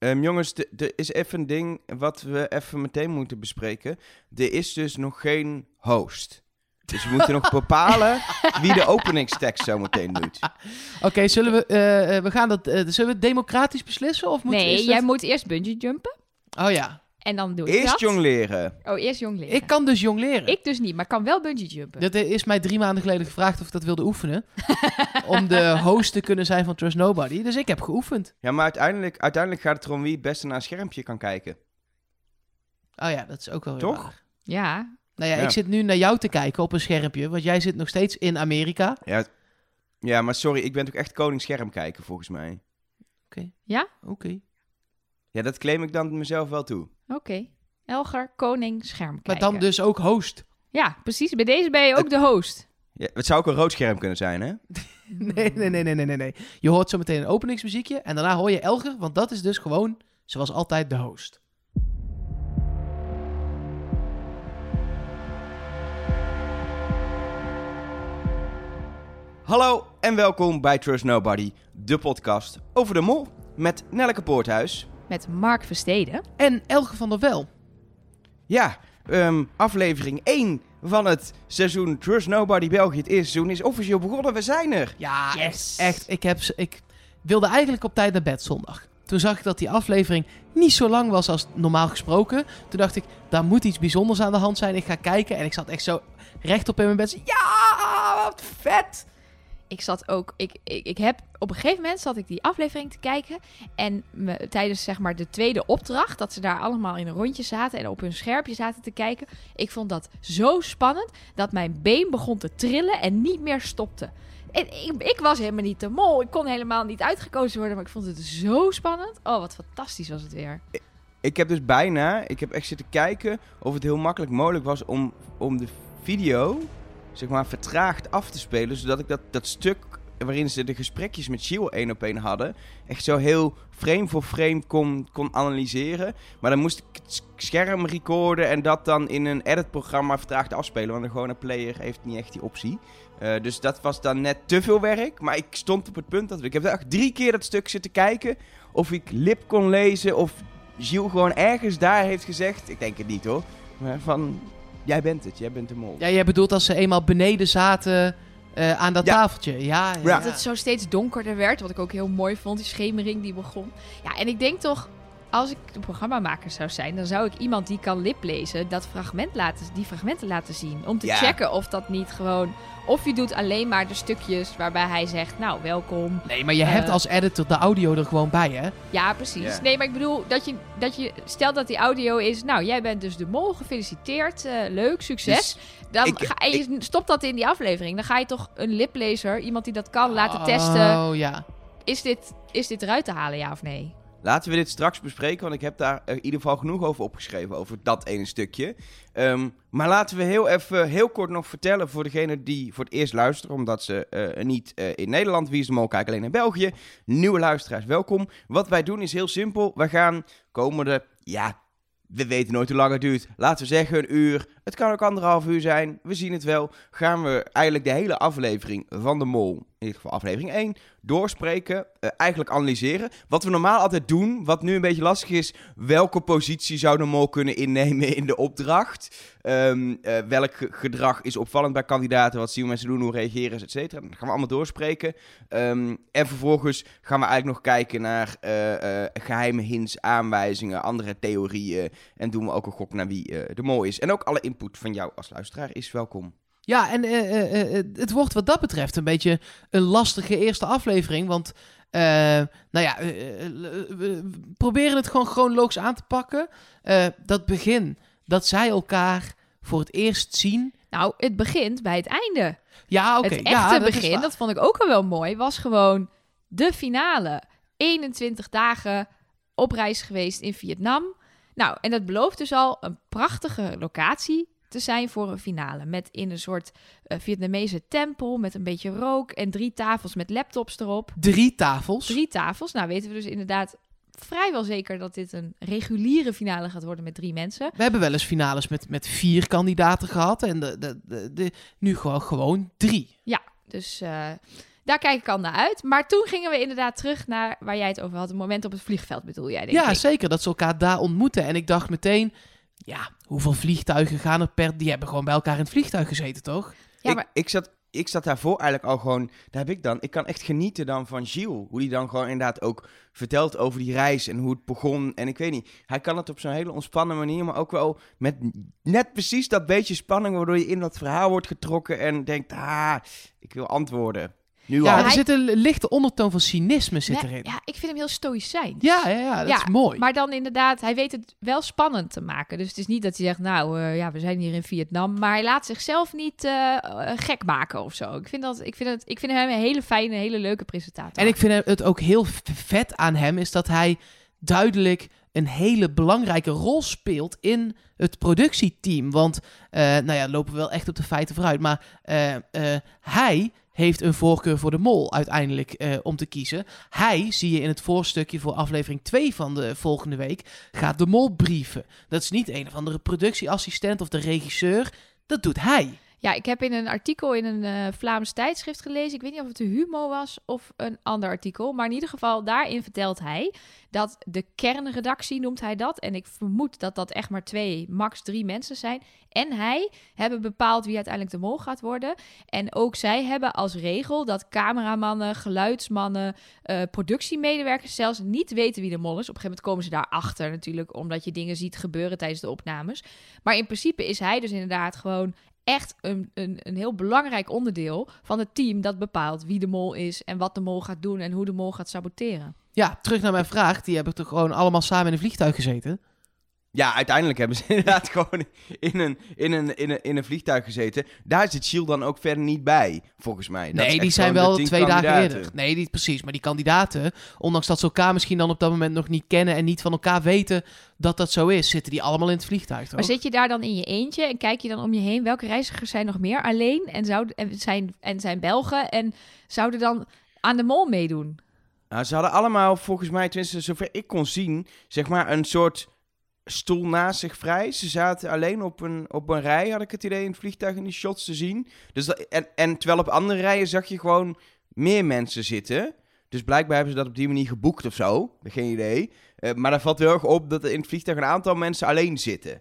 Ehm, jongens, er is even een ding wat we even meteen moeten bespreken. Er is dus nog geen host. Dus we moeten nog bepalen wie de openingstekst zo meteen doet. Oké, zullen we, eh, eh, we gaan dat, eh, zullen we het democratisch beslissen? Of moet, nee, jij moet eerst bungee jumpen. Oh ja, En dan doe ik Eerst dat. jong leren. Oh, eerst jong leren. ik kan dus jong leren. Ik dus niet, maar kan wel bungee jumpen. Dat is mij drie maanden geleden gevraagd of ik dat wilde oefenen. om de host te kunnen zijn van Trust Nobody. Dus ik heb geoefend. Ja, maar uiteindelijk, uiteindelijk gaat het erom wie het beste naar een schermpje kan kijken. Oh ja, dat is ook wel weer Toch? waar. Ja. Nou ja, Ja. ik zit nu naar jou te kijken op een schermpje. Want jij zit nog steeds in Amerika. Ja, het- ja, maar sorry, ik ben toch echt koning scherm kijken volgens mij. Ja? Oké. Ja, dat claim ik dan mezelf wel toe. Oké. Elger, koning, scherm Maar dan dus ook host. Ja, precies. Bij deze ben je ook de host. Ja, het zou ook een rood scherm kunnen zijn, hè? Nee, nee, nee, nee, nee, nee, nee. Je hoort zo meteen een openingsmuziekje. En daarna hoor je Elger. Want dat is dus gewoon, zoals altijd, de host. Hallo en welkom bij Trust Nobody, de podcast over de mol met Nelleke Poorthuis. Met Mark Versteden. En Elger van der Wel. Ja, ehm, aflevering 1 van het seizoen Trust Nobody België. Het eerste seizoen is officieel begonnen, we zijn er. Ja, Yes. echt. Ik, heb, ik wilde eigenlijk op tijd naar bed zondag. Toen zag ik dat die aflevering niet zo lang was als normaal gesproken. Toen dacht ik, daar moet iets bijzonders aan de hand zijn. Ik ga kijken en ik zat echt zo rechtop in mijn bed. Ja, wat vet! Ik zat ook, ik, ik, ik heb, op een gegeven moment zat ik die aflevering te kijken. En me, tijdens zeg maar de tweede opdracht, dat ze daar allemaal in een rondje zaten en op hun scherpje zaten te kijken. Ik vond dat zo spannend dat mijn been begon te trillen en niet meer stopte. En ik, ik was helemaal niet de mol. Ik kon helemaal niet uitgekozen worden, maar ik vond het zo spannend. Oh, wat fantastisch was het weer. Ik heb dus bijna, ik heb echt zitten kijken of het heel makkelijk mogelijk was om, om de video, zeg maar, vertraagd af te spelen. Zodat ik dat, dat stuk waarin ze de gesprekjes met Shiel één op één hadden, echt zo heel frame voor frame kon, kon analyseren. Maar dan moest ik het scherm recorden en dat dan in een editprogramma vertraagd afspelen. Want een gewone player heeft niet echt die optie. Eh, dus dat was dan net te veel werk. Maar ik stond op het punt dat ik heb echt drie keer dat stuk zitten kijken. Of ik lip kon lezen. Of Gilles gewoon ergens daar heeft gezegd. Ik denk het niet hoor. Van, jij bent het. Jij bent de mol. Ja, jij bedoelt als ze eenmaal beneden zaten eh, aan dat Ja. tafeltje. Ja, ja. Ja. Dat het zo steeds donkerder werd, wat ik ook heel mooi vond. Die schemering die begon. Ja, en ik denk toch, als ik een programmamaker zou zijn, dan zou ik iemand die kan liplezen, dat fragment laten, die fragmenten laten zien. Om te Ja. checken of dat niet gewoon. Of je doet alleen maar de stukjes waarbij hij zegt, nou, welkom. Nee, maar je hebt Eh. als editor de audio er gewoon bij, hè? Ja, precies. Nee, maar ik bedoel, dat je, dat je, stel dat die audio is, nou, jij bent dus de mol, gefeliciteerd, eh, leuk, succes. dan Dus ik- ga je, stop dat in die aflevering. Dan ga je toch een liplezer, iemand die dat kan, laten testen. Oh, ja. Is dit, is dit eruit te halen, ja of nee? Laten we dit straks bespreken, want ik heb daar in ieder geval genoeg over opgeschreven, over dat ene stukje. Ehm, maar laten we heel even, heel kort nog vertellen voor degene die voor het eerst luisteren, omdat ze eh, niet eh, in Nederland, wie is de kijken alleen in België. Nieuwe luisteraars, welkom. Wat wij doen is heel simpel. We gaan komende, ja, we weten nooit hoe lang het duurt. Laten we zeggen een uur. Het kan ook anderhalf uur zijn. We zien het wel. Gaan we eigenlijk de hele aflevering van de Mol, in ieder geval aflevering 1, doorspreken. eh, eigenlijk analyseren. Wat we normaal altijd doen, wat nu een beetje lastig is. Welke positie zou de Mol kunnen innemen in de opdracht? Ehm, eh, welk ge- gedrag is opvallend bij kandidaten? Wat zien we mensen doen? Hoe reageren ze? Et cetera. Dat gaan we allemaal doorspreken. Ehm, en vervolgens gaan we eigenlijk nog kijken naar eh, geheime hints, aanwijzingen, andere theorieën. En doen we ook een gok naar wie de mol is. En ook alle input van jou als luisteraar is welkom. Ja, en eh, eh, eh, het wordt wat dat betreft een beetje een lastige eerste aflevering. Want, eh, nou ja, we proberen het gewoon chronologisch aan te pakken. Eh, dat begin, dat zij elkaar voor het eerst zien. Nou, het begint bij het einde. Ja, oké. het ja, echte dat is begin, dat vond ik ook al wel mooi, was gewoon de finale. 21 dagen op reis geweest in Vietnam. Nou, en dat belooft dus al een prachtige locatie te zijn voor een finale. Met in een soort eh, Vietnamese tempel met een beetje rook en drie tafels met laptops erop. Drie tafels. Drie tafels. Nou, weten we dus inderdaad vrijwel zeker dat dit een reguliere finale gaat worden met drie mensen. We hebben wel eens finales met, met vier kandidaten gehad. En de, de, de, de- nu gewoon, gewoon drie. Dus, eh, daar kijk ik al naar uit. Maar toen gingen we inderdaad terug naar waar jij het over had. Het moment op het vliegveld bedoel jij, denk Ja, ik. zeker. Dat ze elkaar daar ontmoeten. En ik dacht meteen, ja, hoeveel vliegtuigen gaan er per... Die hebben gewoon bij elkaar in het vliegtuig gezeten, toch? Ja, ik, maar- ik, zat, ik zat daarvoor eigenlijk al gewoon... Daar heb ik dan... Ik kan echt genieten dan van Gilles. Hoe die dan gewoon inderdaad ook vertelt over die reis en hoe het begon. En ik weet niet, hij kan het op zo'n hele ontspannen manier... maar ook wel met net precies dat beetje spanning... waardoor je in dat verhaal wordt getrokken en denkt... Ah, ik wil antwoorden. Nu Ja, al. er hij- zit een lichte ondertoon van cynisme zit Nee, erin. ja, ik vind hem heel stoïcijns. Ja, ja, ja, dat Ja, is mooi. Maar dan inderdaad, hij weet het wel spannend te maken. Dus het is niet dat hij zegt, nou eh, ja, we zijn hier in Vietnam. Maar hij laat zichzelf niet eh, eh, gek maken of zo. Ik vind, dat, ik, vind het, ik vind hem een hele fijne, hele leuke presentator. En ik vind het ook heel vet aan hem is dat hij duidelijk een hele belangrijke rol speelt in het productieteam. Want, eh, nou ja, lopen we wel echt op de feiten vooruit. Maar eh, eh, hij heeft een voorkeur voor de mol uiteindelijk eh, om te kiezen. Hij, zie je in het voorstukje voor aflevering 2 van de volgende week, gaat de mol brieven. Dat is niet een of andere productieassistent of de regisseur. Dat doet hij. Ja, ik heb in een artikel in een eh, Vlaams tijdschrift gelezen. Ik weet niet of het de Humo was of een ander artikel. Maar in ieder geval, daarin vertelt hij dat de kernredactie noemt hij dat. En ik vermoed dat dat echt maar twee, max drie mensen zijn. En hij hebben bepaald wie uiteindelijk de mol gaat worden. En ook zij hebben als regel dat cameramannen, geluidsmannen, eh, productiemedewerkers zelfs niet weten wie de mol is. Op een gegeven moment komen ze daarachter natuurlijk, omdat je dingen ziet gebeuren tijdens de opnames. Maar in principe is hij dus inderdaad gewoon echt een, een, een heel belangrijk onderdeel van het team dat bepaalt wie de mol is en wat de mol gaat doen en hoe de mol gaat saboteren. Ja, terug naar mijn vraag. Die hebben toch gewoon allemaal samen in een vliegtuig gezeten? Ja, uiteindelijk hebben ze inderdaad gewoon in een, in, een, in, een, in een vliegtuig gezeten. Daar zit Shield dan ook verder niet bij, volgens mij. Dat nee, die zijn wel twee dagen eerder. Nee, die, precies. Maar die kandidaten, ondanks dat ze elkaar misschien dan op dat moment nog niet kennen en niet van elkaar weten dat dat zo is, zitten die allemaal in het vliegtuig. Toch? Maar zit je daar dan in je eentje en kijk je dan om je heen welke reizigers zijn nog meer alleen en, zouden, en, zijn, en zijn Belgen en zouden dan aan de mol meedoen? Nou, ze hadden allemaal, volgens mij, tenminste zover ik kon zien, zeg maar een soort stoel naast zich vrij. Ze zaten alleen op een, op een rij, had ik het idee, in het vliegtuig in die shots te zien. Dus dat, en, en terwijl op andere rijen zag je gewoon meer mensen zitten. Dus blijkbaar hebben ze dat op die manier geboekt of zo. Geen idee. Eh, maar daar valt heel erg op dat er in het vliegtuig een aantal mensen alleen zitten.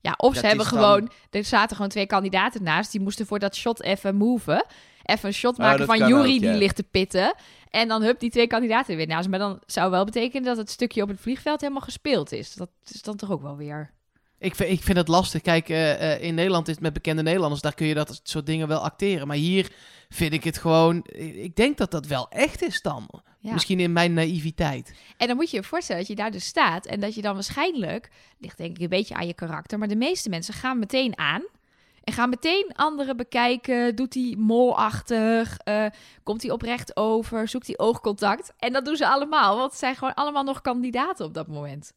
Ja, of ze Dat hebben dan- gewoon, er zaten gewoon twee kandidaten naast, die moesten voor dat shot even moven. Even een shot Oh, maken dat van Jury ook, ja. die ligt te pitten. En dan hup, die twee kandidaten weer naast. Maar dan zou wel betekenen dat het stukje op het vliegveld helemaal gespeeld is. Dat is dan toch ook wel weer... Ik, vind, ik vind het lastig. Kijk, eh, eh, in Nederland is het met bekende Nederlanders, daar kun je dat soort dingen wel acteren. Maar hier vind ik het gewoon, ik denk dat dat wel echt is dan. Ja. Misschien in mijn naïviteit. En dan moet je je voorstellen dat je daar dus staat en dat je dan waarschijnlijk, ligt denk ik een beetje aan je karakter, maar de meeste mensen gaan meteen aan en gaan meteen anderen bekijken. Doet hij molachtig? Eh, komt hij oprecht over? Zoekt hij oogcontact? En dat doen ze allemaal, want het zijn gewoon allemaal nog kandidaten op dat moment.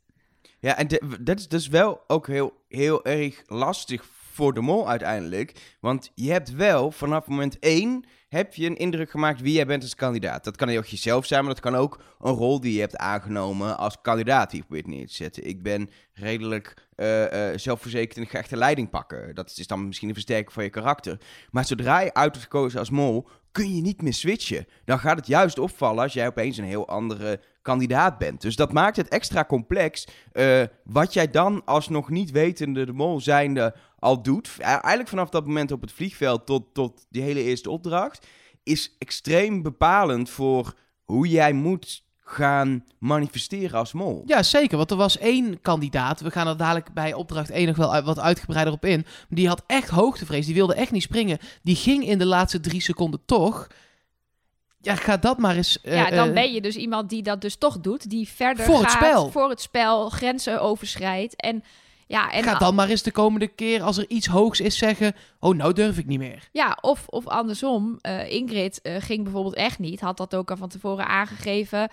Ja, en dat is dus wel ook heel, heel erg lastig voor de mol uiteindelijk. Want je hebt wel vanaf moment één heb je een indruk gemaakt wie jij bent als kandidaat. Dat kan heel erg jezelf zijn, maar dat kan ook een rol die je hebt aangenomen als kandidaat die je probeert neer te zetten. Ik ben redelijk eh, eh, zelfverzekerd en ik ga echt de leiding pakken. Dat is dan misschien een versterking van je karakter. Maar zodra je uit wordt gekozen als mol, kun je niet meer switchen. Dan gaat het juist opvallen als jij opeens een heel andere kandidaat bent. Dus dat maakt het extra complex. eh, wat jij dan als nog niet wetende de mol zijnde al doet. E- Eigenlijk vanaf dat moment op het vliegveld tot, tot die hele eerste opdracht. Is extreem bepalend voor hoe jij moet gaan manifesteren als mol. Ja, zeker. Want er was één kandidaat. We gaan er dadelijk bij opdracht 1 nog wel wat uitgebreider op in. Die had echt hoogtevrees. Die wilde echt niet springen. Die ging in de laatste drie seconden toch. Ja, ga dat maar eens. eh, ja, dan eh, ben je dus iemand die dat dus toch doet, die verder Voor het gaat spel. voor het spel, grenzen overschrijdt. En ja, en Ga dan maar eens de komende keer als er iets hoogs is zeggen... Oh, nou durf ik niet meer. Ja, of, of andersom. eh, Ingrid eh, ging bijvoorbeeld echt niet. Had dat ook al van tevoren aangegeven.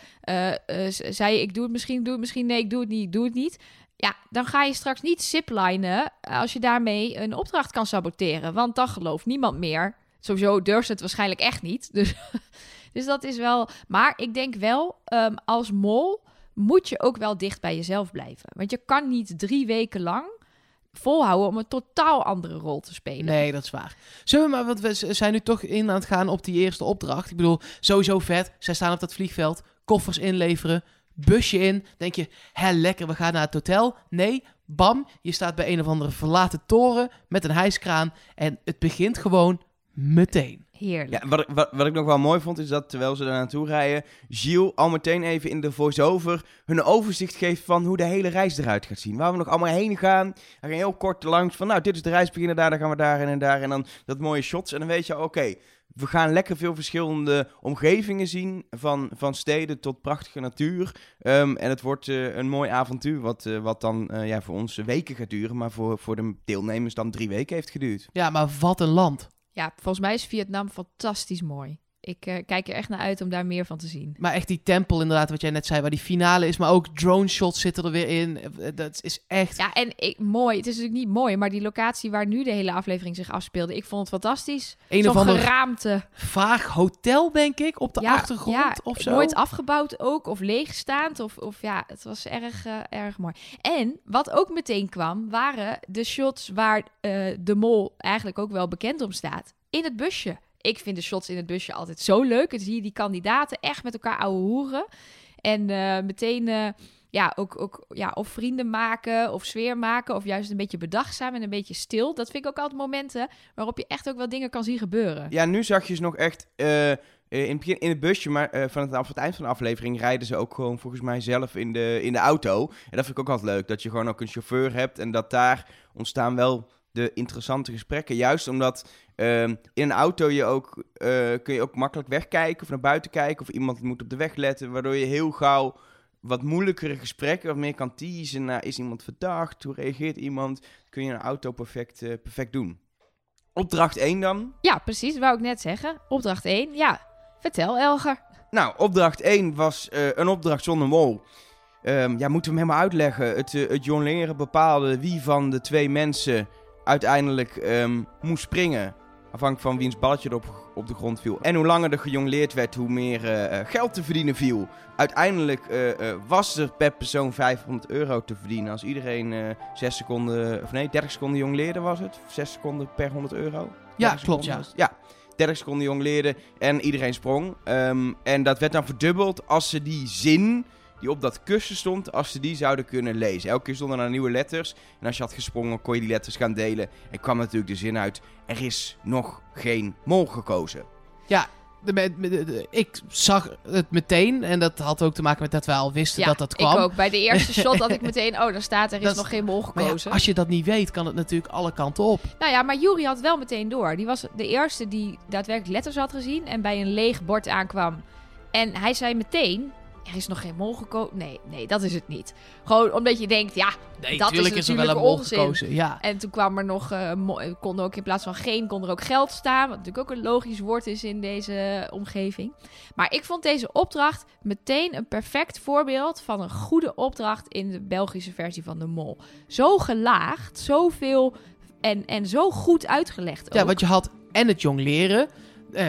Z- zei ik doe het misschien, doe het misschien. Nee, ik doe het niet, ik doe het niet. Ja, dan ga je straks niet ziplinen als je daarmee een opdracht kan saboteren. Want dan gelooft niemand meer. Sowieso durft ze het waarschijnlijk echt niet. Dus, dus dat is wel... Maar ik denk wel, ehm, als mol moet je ook wel dicht bij jezelf blijven. Want je kan niet drie weken lang volhouden om een totaal andere rol te spelen. Nee, dat is waar. Zullen we maar, want we zijn nu toch in aan het gaan op die eerste opdracht. Ik bedoel, sowieso vet. Zij staan op dat vliegveld, koffers inleveren, busje in. Denk je, hè, lekker, we gaan naar het hotel. Nee, bam, je staat bij een of andere verlaten toren met een hijskraan. En het begint gewoon meteen. Heerlijk. Ja, wat, ik- wat, wat ik nog wel mooi vond, is dat terwijl ze daar naartoe rijden, Gilles al meteen even in de voice-over hun overzicht geeft van hoe de hele reis eruit gaat zien. Waar we nog allemaal heen gaan. Hij ging heel kort langs van, nou, dit is de reis beginnen daar, dan gaan we daar en en daar. En dan dat mooie shots. En dan weet je, oké, we gaan lekker veel verschillende omgevingen zien. Van, van steden tot prachtige natuur. Ehm, en het wordt eh, een mooi avontuur, wat, eh, wat dan eh, ja, voor ons weken gaat duren. Maar voor, voor de deelnemers dan drie weken heeft geduurd. Ja, maar wat een land. Ja, volgens mij is Vietnam fantastisch mooi. Ik eh, kijk er echt naar uit om daar meer van te zien. Maar echt die tempel inderdaad, wat jij net zei, waar die finale is. Maar ook drone shots zitten er weer in. Eh, Dat is echt... Ja, en ik, mooi. Het is natuurlijk niet mooi, maar die locatie waar nu de hele aflevering zich afspeelde, ik vond het fantastisch. Een Zo'n of ander geraamte. vaag hotel, denk ik, op de Ja, achtergrond ja, of zo. Nooit afgebouwd ook, of leegstaand. Of, of ja, het was erg, eh, erg mooi. En wat ook meteen kwam, waren de shots waar eh, de mol eigenlijk ook wel bekend om staat. In het busje. Ik vind de shots in het busje altijd zo leuk. Dan zie je die kandidaten echt met elkaar ouwe hoeren. En eh, meteen... eh, ja, ook, ook ja, of vrienden maken, of sfeer maken, of juist een beetje bedachtzaam en een beetje stil. Dat vind ik ook altijd momenten waarop je echt ook wel dingen kan zien gebeuren. Ja, nu zag je ze nog echt eh, in het begin in het busje, maar eh, van het, af het eind van de aflevering rijden ze ook gewoon volgens mij zelf in de, in de auto. En dat vind ik ook altijd leuk, dat je gewoon ook een chauffeur hebt en dat daar ontstaan wel de interessante gesprekken. Juist omdat ehm, in een auto je ook, eh, kun je ook makkelijk wegkijken of naar buiten kijken of iemand moet op de weg letten, waardoor je heel gauw wat moeilijkere gesprekken, wat meer kan teasen naar is iemand verdacht, hoe reageert iemand, kun je in een auto perfect, eh, perfect doen. Opdracht 1 dan. Ja, precies, wou ik net zeggen. Opdracht 1, ja. Vertel, Elger. Nou, opdracht 1 was eh, een opdracht zonder mol. Ehm, ja, moeten we hem helemaal uitleggen. Het, het jongleren bepaalde wie van de twee mensen uiteindelijk ehm, moest springen. Afhankelijk van wiens balletje er op, op de grond viel. En hoe langer er gejongleerd werd, hoe meer eh, eh, geld te verdienen viel. Uiteindelijk eh, was er per persoon 500 euro te verdienen. Als iedereen eh 6 seconden, of nee, 30 seconden jongleerde was het. 6 seconden per 100 euro. Ja, 30 klopt, ja. Ja, 30 seconden jongleerde en iedereen sprong. Ehm, en dat werd dan verdubbeld als ze die zin die op dat kussen stond, als ze die zouden kunnen lezen. Elke keer stonden er nieuwe letters. En als je had gesprongen, kon je die letters gaan delen. En kwam natuurlijk de zin uit, er is nog geen mol gekozen. De- de- de- de- ik zag het meteen en dat had ook te maken met dat we al wisten Ja, dat dat kwam. ik ook. Bij de eerste shot had ik meteen, oh, daar staat, er is Dat nog geen mol ja, gekozen. als je dat niet weet, kan het natuurlijk alle kanten op. Nou ja, maar Juri had wel meteen door. Die was de eerste die daadwerkelijk letters had gezien en bij een leeg bord aankwam. En hij zei meteen, er is nog geen mol gekozen. Nee, nee, dat is het niet. Gewoon omdat je denkt, ja, Nee, dat is is er wel een mol onzin. gekozen. Ja. En toen kwam er nog, eh, mo- kon er ook in plaats van geen, kon er ook geld staan. Wat natuurlijk ook een logisch woord is in deze omgeving. Maar ik vond deze opdracht meteen een perfect voorbeeld van een goede opdracht in de Belgische versie van de Mol. Zo gelaagd, zoveel en, en zo goed uitgelegd. ja, want je had en het jongleren. eh,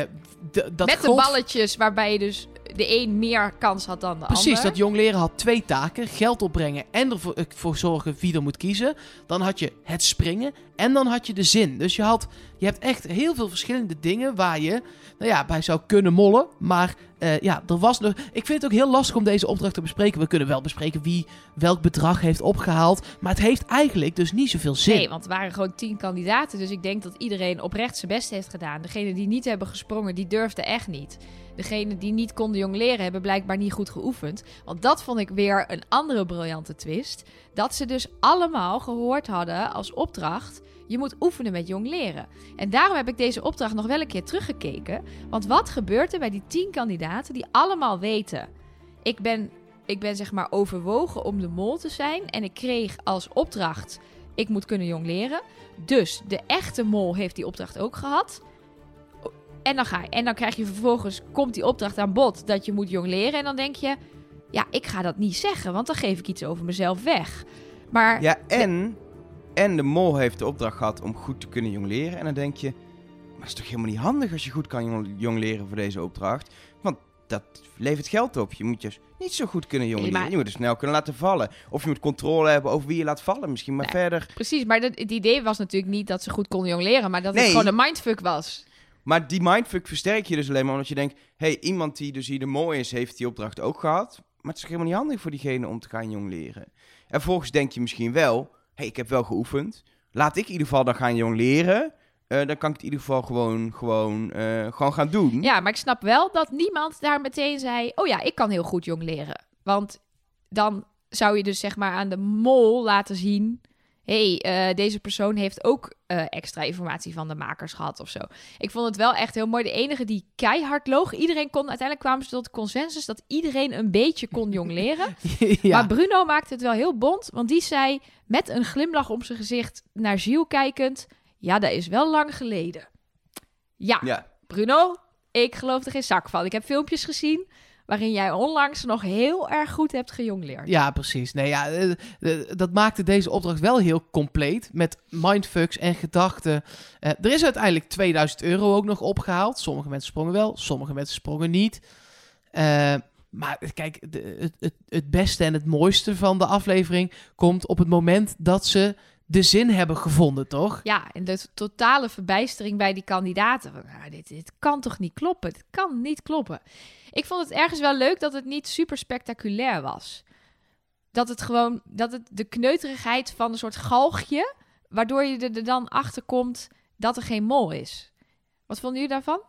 d- dat Met gold- de balletjes waarbij je dus de een meer kans had dan de Precies, ander. dat jongleren had twee taken. Geld opbrengen en ervoor eh, voor zorgen wie er moet kiezen. Dan had je het springen en dan had je de zin. Dus je, had, je hebt echt heel veel verschillende dingen waar je nou ja, bij zou kunnen mollen. Maar eh, ja, er was nog... Ik vind het ook heel lastig om deze opdracht te bespreken. We kunnen wel bespreken wie welk bedrag heeft opgehaald. Maar het heeft eigenlijk dus niet zoveel zin. Nee, want het waren gewoon tien kandidaten. Dus ik denk dat iedereen oprecht zijn best heeft gedaan. Degenen die niet hebben gesprongen, die durfden echt niet. Degenen die niet konden jongleren, hebben blijkbaar niet goed geoefend. Want dat vond ik weer een andere briljante twist. Dat ze dus allemaal gehoord hadden als opdracht... je moet oefenen met jongleren. En daarom heb ik deze opdracht nog wel een keer teruggekeken. Want wat gebeurt er bij die tien kandidaten die allemaal weten... ik ben, ik ben zeg maar overwogen om de mol te zijn... en ik kreeg als opdracht ik moet kunnen jongleren. Dus de echte mol heeft die opdracht ook gehad. En dan, ga je, en dan krijg je vervolgens, komt die opdracht aan bod dat je moet jongleren. En dan denk je, ja, ik ga dat niet zeggen, want dan geef ik iets over mezelf weg. Maar Ja, en, en de mol heeft de opdracht gehad om goed te kunnen jongleren. En dan denk je, maar dat is toch helemaal niet handig als je goed kan jong- jongleren voor deze opdracht? Want dat levert geld op. Je moet juist niet zo goed kunnen jongleren. Nee, maar- Je moet er snel kunnen laten vallen. Of je moet controle hebben over wie je laat vallen misschien. Maar Nee. verder... Precies, maar dat, het idee was natuurlijk niet dat ze goed konden jongleren, maar dat Nee. het gewoon een mindfuck was. Maar die mindfuck versterk je dus alleen maar omdat je denkt... hey, iemand die dus hier de mol is, heeft die opdracht ook gehad. Maar het is helemaal niet handig voor diegene om te gaan jongleren. En vervolgens denk je misschien wel... hey, ik heb wel geoefend. Laat ik in ieder geval dan gaan jongleren. Eh, dan kan ik het in ieder geval gewoon, gewoon, eh, gewoon gaan doen. Ja, maar ik snap wel dat niemand daar meteen zei: Oh ja, ik kan heel goed jong leren. Want dan zou je dus zeg maar aan de mol laten zien: hey, eh, deze persoon heeft ook eh, extra informatie van de makers gehad of zo. Ik vond het wel echt heel mooi. De enige die keihard loog, iedereen kon uiteindelijk kwamen ze tot de consensus dat iedereen een beetje kon jong leren. ja. Maar Bruno maakte het wel heel bond, want die zei met een glimlach om zijn gezicht naar Gilles kijkend: Ja, dat is wel lang geleden. Ja, Ja. Bruno, ik geloof er geen zak van. Ik heb filmpjes gezien waarin jij onlangs nog heel erg goed hebt gejongleerd. Ja, precies. Nee, ja, eh, eh, dat maakte deze opdracht wel heel compleet. Met mindfucks en gedachten. Eh, er is uiteindelijk 2000 euro ook nog opgehaald. Sommige mensen sprongen wel, sommige mensen sprongen niet. Maar kijk, het, het beste en het mooiste van de aflevering komt op het moment dat ze de zin hebben gevonden, toch? Ja, en de totale verbijstering bij die kandidaten. Van, nou, dit, dit kan toch niet kloppen? Het kan niet kloppen. Ik vond het ergens wel leuk dat het niet super spectaculair was. Dat het gewoon, dat het de kneuterigheid van een soort galgje, waardoor je er dan achter komt dat er geen mol is. Wat vonden jullie daarvan?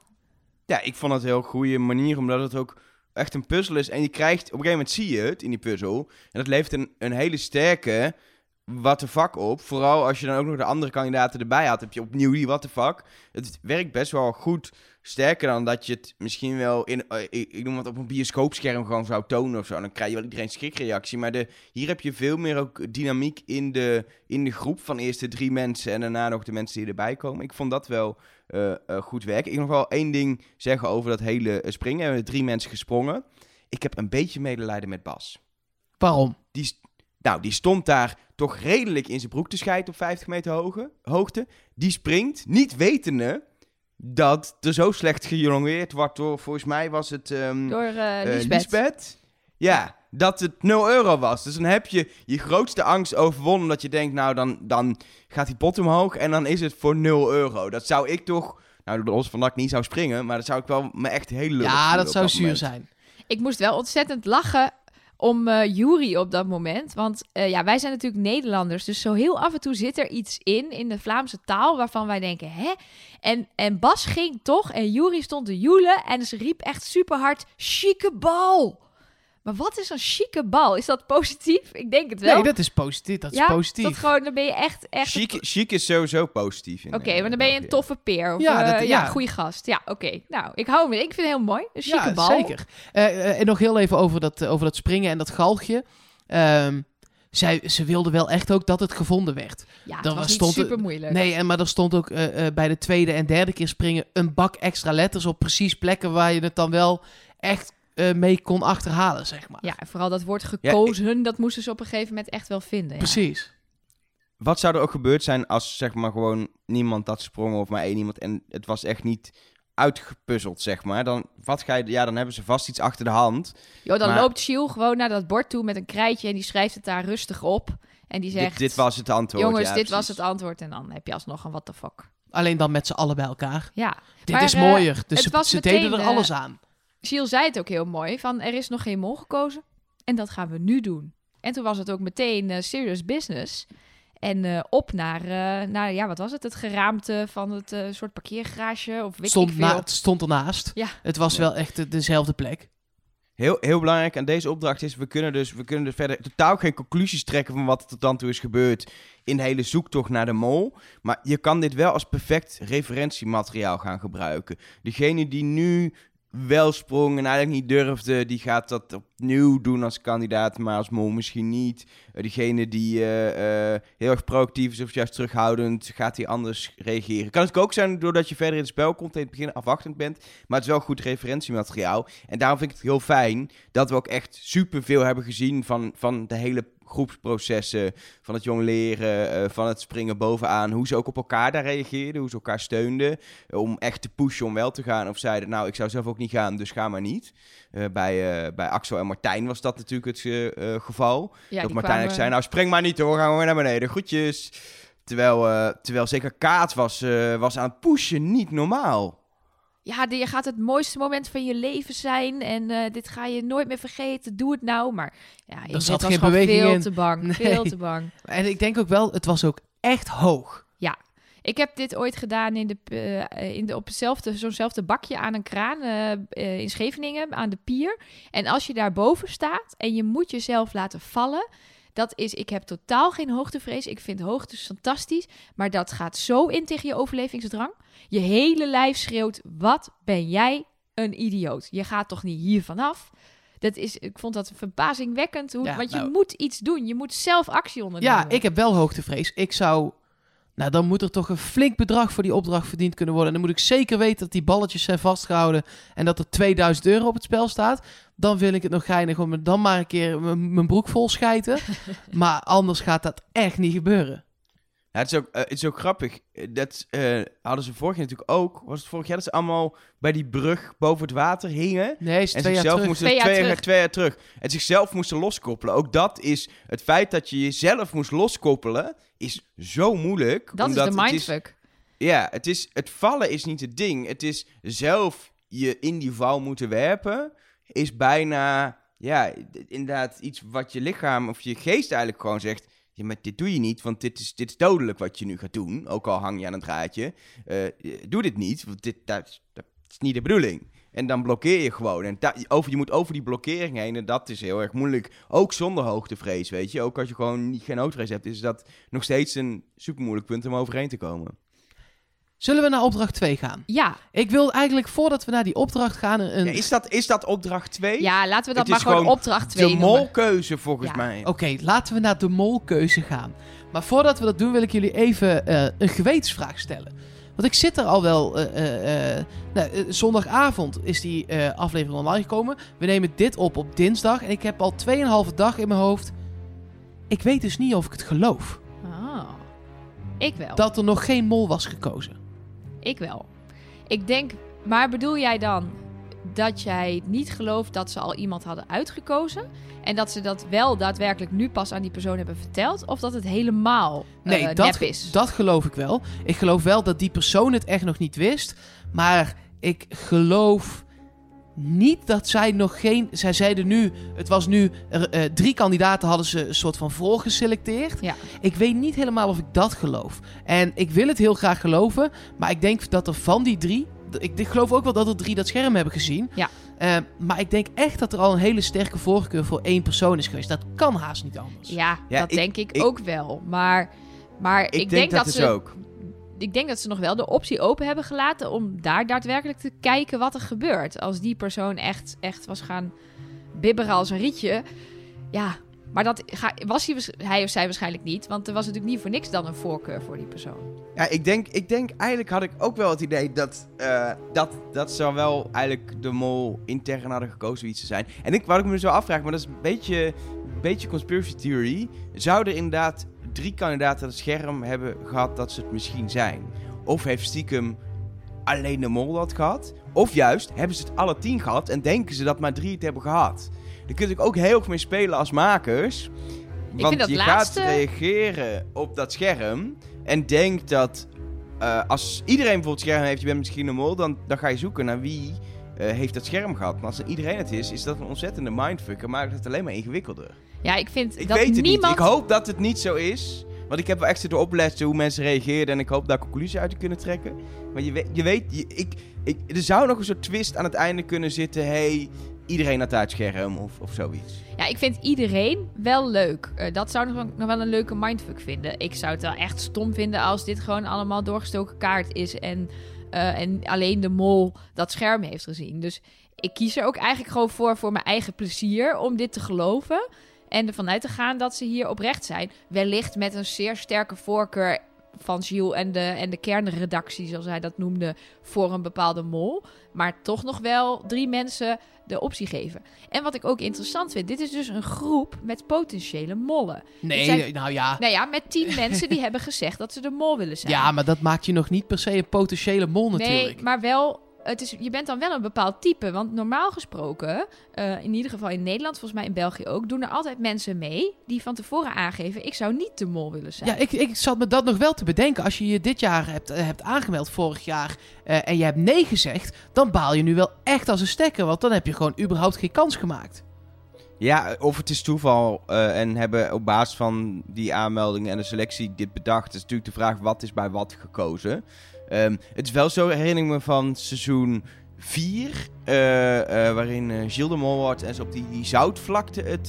Ja, ik vond het een heel goede manier, omdat het ook echt een puzzel is. En je krijgt, op een gegeven moment zie je het in die puzzel. En dat levert een, een hele sterke what the fuck op. Vooral als je dan ook nog de andere kandidaten erbij had, heb je opnieuw die what the fuck. Het werkt best wel goed. Sterker dan dat je het misschien wel in, eh, ik, ik noem het op een bioscoopscherm gewoon zou tonen of zo. Dan krijg je wel iedereen schrikreactie. Maar de, hier heb je veel meer ook dynamiek in de, in de groep van eerst de drie mensen en daarna nog de mensen die erbij komen. Ik vond dat wel eh, eh, goed werken. Ik wil nog wel één ding zeggen over dat hele springen. We hebben drie mensen gesprongen. Ik heb een beetje medelijden met Bas. Waarom? Die, nou, die stond daar toch redelijk in zijn broek te scheiden op 50 meter hoge, hoogte. Die springt, niet wetende dat er zo slecht gejongeerd wordt door, volgens mij was het... ehm, Door eh, Lisbeth. Lisbeth. Ja, dat het 0 euro was. Dus dan heb je je grootste angst overwonnen. Dat je denkt, nou, dan, dan gaat die pot omhoog en dan is het voor 0 euro. Dat zou ik toch... Nou, los van dat ik niet zou springen, maar dat zou ik wel me echt heel lullig Ja, dat zou zuur moment. zijn. Ik moest wel ontzettend lachen om eh Jury op dat moment. Want eh, ja, wij zijn natuurlijk Nederlanders. Dus zo heel af en toe zit er iets in, in de Vlaamse taal, waarvan wij denken, hè? En, en Bas ging toch en Jury stond te joelen en ze riep echt super hard, chique bal. Maar wat is een chique bal? Is dat positief? Ik denk het wel. Nee, dat is positief. Dat is ja, positief. Dat gewoon, dan ben je echt... echt Chic, chic is sowieso positief. in, Oké, eh, maar dan ben je een toffe peer. Of, Ja, ja, dat- ja, ja. goede gast. Ja, oké. Nou, ik hou me. Ik vind het heel mooi. Een chique ja, bal. zeker. Eh, eh, en nog heel even over dat, eh, over dat springen en dat galgje. Ehm, zij, ze wilde wel echt ook dat het gevonden werd. Ja, Dan was niet stond er- super moeilijk. Nee, en, maar er stond ook eh, eh, bij de tweede en derde keer springen een bak extra letters op precies plekken waar je het dan wel echt eh, mee kon achterhalen, zeg maar. Ja, en vooral dat woord gekozen, dat moesten ze op een gegeven moment echt wel vinden. Ja. Precies. Wat zou er ook gebeurd zijn als zeg maar gewoon niemand dat sprong of maar één iemand en het was echt niet uitgepuzzeld, zeg maar. Dan, wat ga je, ja, dan hebben ze vast iets achter de hand. Jo, dan Maar- loopt Shiel gewoon naar dat bord toe met een krijtje en die schrijft het daar rustig op. En die zegt, Dit, dit was het antwoord. jongens, ja, dit was het antwoord. En dan heb je alsnog een what the fuck. Alleen dan met z'n allen bij elkaar. Ja, Dit Maar, is eh, mooier. Dus het ze, was ze meteen, deden er eh, alles aan. Shiel zei het ook heel mooi, van er is nog geen mol gekozen. En dat gaan we nu doen. En toen was het ook meteen eh, serious business. En eh, op naar, eh, naar, ja, wat was het? Het geraamte van het eh, soort parkeergarage of weet Stond, ik veel. na, het stond ernaast. Ja. Het was Ja. wel echt de- dezelfde plek. Heel, heel belangrijk aan deze opdracht is, we kunnen, dus, we kunnen dus verder totaal geen conclusies trekken van wat er tot dan toe is gebeurd in de hele zoektocht naar de mol. Maar je kan dit wel als perfect referentiemateriaal gaan gebruiken. Degene die nu wel sprong en eigenlijk niet durfde, die gaat dat op nieuw doen als kandidaat, maar als mol misschien niet. Uh, diegene die uh, heel erg proactief is of juist terughoudend, gaat hij anders reageren. Kan het ook zijn doordat je verder in het spel komt en in het begin afwachtend bent, maar het is wel goed referentiemateriaal. En daarom vind ik het heel fijn dat we ook echt superveel hebben gezien van, van de hele groepsprocessen, van het jong leren, uh, van het springen bovenaan. Hoe ze ook op elkaar daar reageerden, hoe ze elkaar steunden. Uh, om echt te pushen om wel te gaan. Of zeiden, nou, ik zou zelf ook niet gaan, dus ga maar niet. Uh, bij, bij Axel en Martijn was dat natuurlijk het geval. Ja, dat Martijn kwamen... zei, nou, spring maar niet hoor, gaan we weer naar beneden. Groetjes. Terwijl, terwijl zeker Kaat was, was aan het pushen, niet normaal ja, je gaat het mooiste moment van je leven zijn en uh, dit ga je nooit meer vergeten. Doe het nou. Maar ja, ik zat was geen beweging veel in. te bang. Nee. Veel te bang. En ik denk ook wel, het was ook echt hoog. Ja. Ik heb dit ooit gedaan in de, uh, in de, op hetzelfde, zo'nzelfde bakje aan een kraan uh, in Scheveningen, aan de pier. En als je daar boven staat en je moet jezelf laten vallen, dat is, ik heb totaal geen hoogtevrees. Ik vind hoogtes fantastisch. Maar dat gaat zo in tegen je overlevingsdrang. Je hele lijf schreeuwt: wat ben jij een idioot? Je gaat toch niet hier vanaf? Dat is, ik vond dat verbazingwekkend. Hoe, want je nou- moet iets doen. Je moet zelf actie ondernemen. Ja, ik heb wel hoogtevrees. Ik zou nou, dan moet er toch een flink bedrag voor die opdracht verdiend kunnen worden. En dan moet ik zeker weten dat die balletjes zijn vastgehouden en dat er 2000 euro op het spel staat. Dan vind ik het nog geinig om me dan maar een keer mijn broek vol schijten. maar anders gaat dat echt niet gebeuren. Ja, het, is ook, uh, het is ook grappig. Dat uh, hadden ze vorig jaar natuurlijk ook. Was het vorig jaar dat ze allemaal bij die brug boven het water hingen? Nee, is en twee zichzelf jaar moesten twee, jaar twee, jaar, twee jaar terug. En zichzelf moesten loskoppelen. Ook dat is het feit dat je jezelf moest loskoppelen, is zo moeilijk. Dat is de mindfuck. ja, het, is, het vallen is niet het ding. Het is zelf je in die val moeten werpen, is bijna, ja, inderdaad iets wat je lichaam of je geest eigenlijk gewoon zegt ja, maar dit doe je niet, want dit is, dit is dodelijk wat je nu gaat doen. Ook al hang je aan een draadje. Uh, doe dit niet, want dit, dat, is niet de bedoeling. En dan blokkeer je gewoon. En over, je moet over die blokkering heen. En dat is heel erg moeilijk. Ook zonder hoogtevrees, weet je. Ook als je gewoon geen hoogtevrees hebt, is dat nog steeds een super moeilijk punt om overheen te komen. Zullen we naar opdracht 2 gaan? Ja. Ik wil eigenlijk voordat we naar die opdracht gaan... Een... Ja, is, dat, is dat opdracht 2? Ja, laten we dat maar gewoon, opdracht 2 de molkeuze volgens ja. mij. Oké, laten we naar de molkeuze gaan. Maar voordat we dat doen wil ik jullie even uh, een gewetensvraag stellen. Want ik zit er al wel... Uh, uh, nou, zondagavond is die aflevering online gekomen. We nemen dit op op dinsdag. En ik heb al 2,5 dag in mijn hoofd... Ik weet dus niet of ik het geloof. Oh. Ik wel. Dat er nog geen mol was gekozen. Ik wel. Ik denk, maar bedoel jij dan dat jij niet gelooft dat ze al iemand hadden uitgekozen? En dat ze dat wel daadwerkelijk nu pas aan die persoon hebben verteld? Of dat het helemaal nee, uh, dat, is? dat geloof ik wel. Ik geloof wel dat die persoon het echt nog niet wist. Maar ik geloof niet dat zij nog geen. Zij zeiden nu. Het was nu. Er, uh, drie kandidaten hadden ze een soort van voorgeselecteerd. Ja. Ik weet niet helemaal of ik dat geloof. En ik wil het heel graag geloven. Maar ik denk dat er van die drie. Ik, ik geloof ook wel dat er drie dat scherm hebben gezien. Ja. Uh, maar ik denk echt dat er al een hele sterke voorkeur voor één persoon is geweest. Dat kan haast niet anders. Ja, ja dat ik, denk ik, ik, ook wel. Maar, maar ik, denk, denk, dat, dat ze. Ook ik denk dat ze nog wel de optie open hebben gelaten om daar daadwerkelijk te kijken wat er gebeurt. Als die persoon echt, echt was gaan bibberen als een rietje. Ja, maar dat was hij, hij of zij waarschijnlijk niet. Want er was natuurlijk niet voor niks dan een voorkeur voor die persoon. Ja, ik denk, ik denk eigenlijk had ik ook wel het idee dat, uh, dat, dat ze wel eigenlijk de mol intern hadden gekozen iets te zijn. En ik, wat ik me zo afvraag, maar dat is een beetje, beetje conspiracy theory. Zou er inderdaad drie kandidaten het scherm hebben gehad dat ze het misschien zijn? Of heeft stiekem alleen de mol dat gehad? Of juist, hebben ze het alle tien gehad en denken ze dat maar drie het hebben gehad? Daar kun je ook heel veel mee spelen als makers. Want je laatste... gaat reageren op dat scherm en denkt dat uh, als iedereen bijvoorbeeld scherm heeft, je bent misschien een mol, dan, dan ga je zoeken naar wie uh, heeft dat scherm gehad. Maar als er iedereen het is, is dat een ontzettende mindfuck en maakt het alleen maar ingewikkelder. Ja, ik vind ik dat weet het niemand... niet. Ik hoop dat het niet zo is. Want ik heb wel echt zitten opletten hoe mensen reageerden. En ik hoop daar conclusies uit te kunnen trekken. Maar je weet, je weet je, ik, ik, er zou nog een soort twist aan het einde kunnen zitten. hey, iedereen had het scherm of, of zoiets. Ja, ik vind iedereen wel leuk. Uh, dat zou nog, nog wel een leuke mindfuck vinden. Ik zou het wel echt stom vinden als dit gewoon allemaal doorgestoken kaart is. En, uh, en alleen de mol dat scherm heeft gezien. Dus ik kies er ook eigenlijk gewoon voor voor mijn eigen plezier om dit te geloven. En ervan uit te gaan dat ze hier oprecht zijn. Wellicht met een zeer sterke voorkeur van Gilles en de, en de kernredactie, zoals hij dat noemde, voor een bepaalde mol. Maar toch nog wel drie mensen de optie geven. En wat ik ook interessant vind, dit is dus een groep met potentiële mollen. Nee, zijn- nou ja. Nou ja, met tien mensen die hebben gezegd dat ze de mol willen zijn. Ja, maar dat maakt je nog niet per se een potentiële mol natuurlijk. Nee, maar wel. Het is, je bent dan wel een bepaald type. Want normaal gesproken, eh, in ieder geval in Nederland, volgens mij in België ook, doen er altijd mensen mee die van tevoren aangeven: ik zou niet de mol willen zijn. Ja, ik, ik zat me dat nog wel te bedenken. Als je je dit jaar hebt, eh, hebt aangemeld, vorig jaar, eh, en je hebt nee gezegd, dan baal je nu wel echt als een stekker. Want dan heb je gewoon überhaupt geen kans gemaakt. Ja, of het is toeval eh, en hebben op basis van die aanmeldingen en de selectie dit bedacht. Is natuurlijk de vraag wat is bij wat gekozen. Ehm, het is wel zo, herinner ik me van seizoen 4, eh, eh, waarin eh, Gilles de Mol wordt en ze op die, die zoutvlakte het,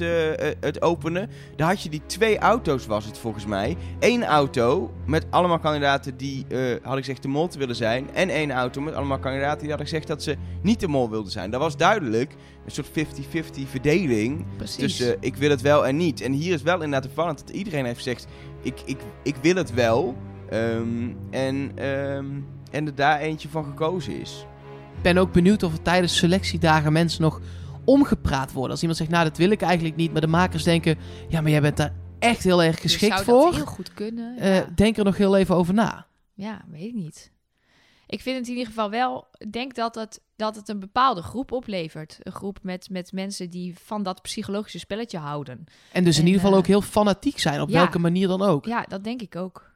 het openen. Daar had je die twee auto's, was het volgens mij. Eén auto met allemaal kandidaten die, had ik gezegd, de mol te willen zijn. En één auto met allemaal kandidaten die hadden gezegd dat ze niet de mol wilden zijn. Dat was duidelijk een soort 50-50 verdeling Precies. tussen ik wil het wel en niet. En hier is wel inderdaad opvallend dat iedereen heeft gezegd, ik, ik, ik wil het wel. Ehm, en, ehm, en er daar eentje van gekozen is. Ik ben ook benieuwd of er tijdens selectiedagen mensen nog omgepraat worden. Als iemand zegt, nou dat wil ik eigenlijk niet. Maar de makers denken, ja maar jij bent daar echt heel erg Je geschikt zou voor. dat heel goed kunnen. Eh, ja. Denk er nog heel even over na. ja, weet ik niet. Ik vind het in ieder geval wel. Ik denk dat het, dat het een bepaalde groep oplevert. Een groep met, met mensen die van dat psychologische spelletje houden. En dus in ieder geval eh, ook heel fanatiek zijn, op ja. welke manier dan ook. Ja, dat denk ik ook.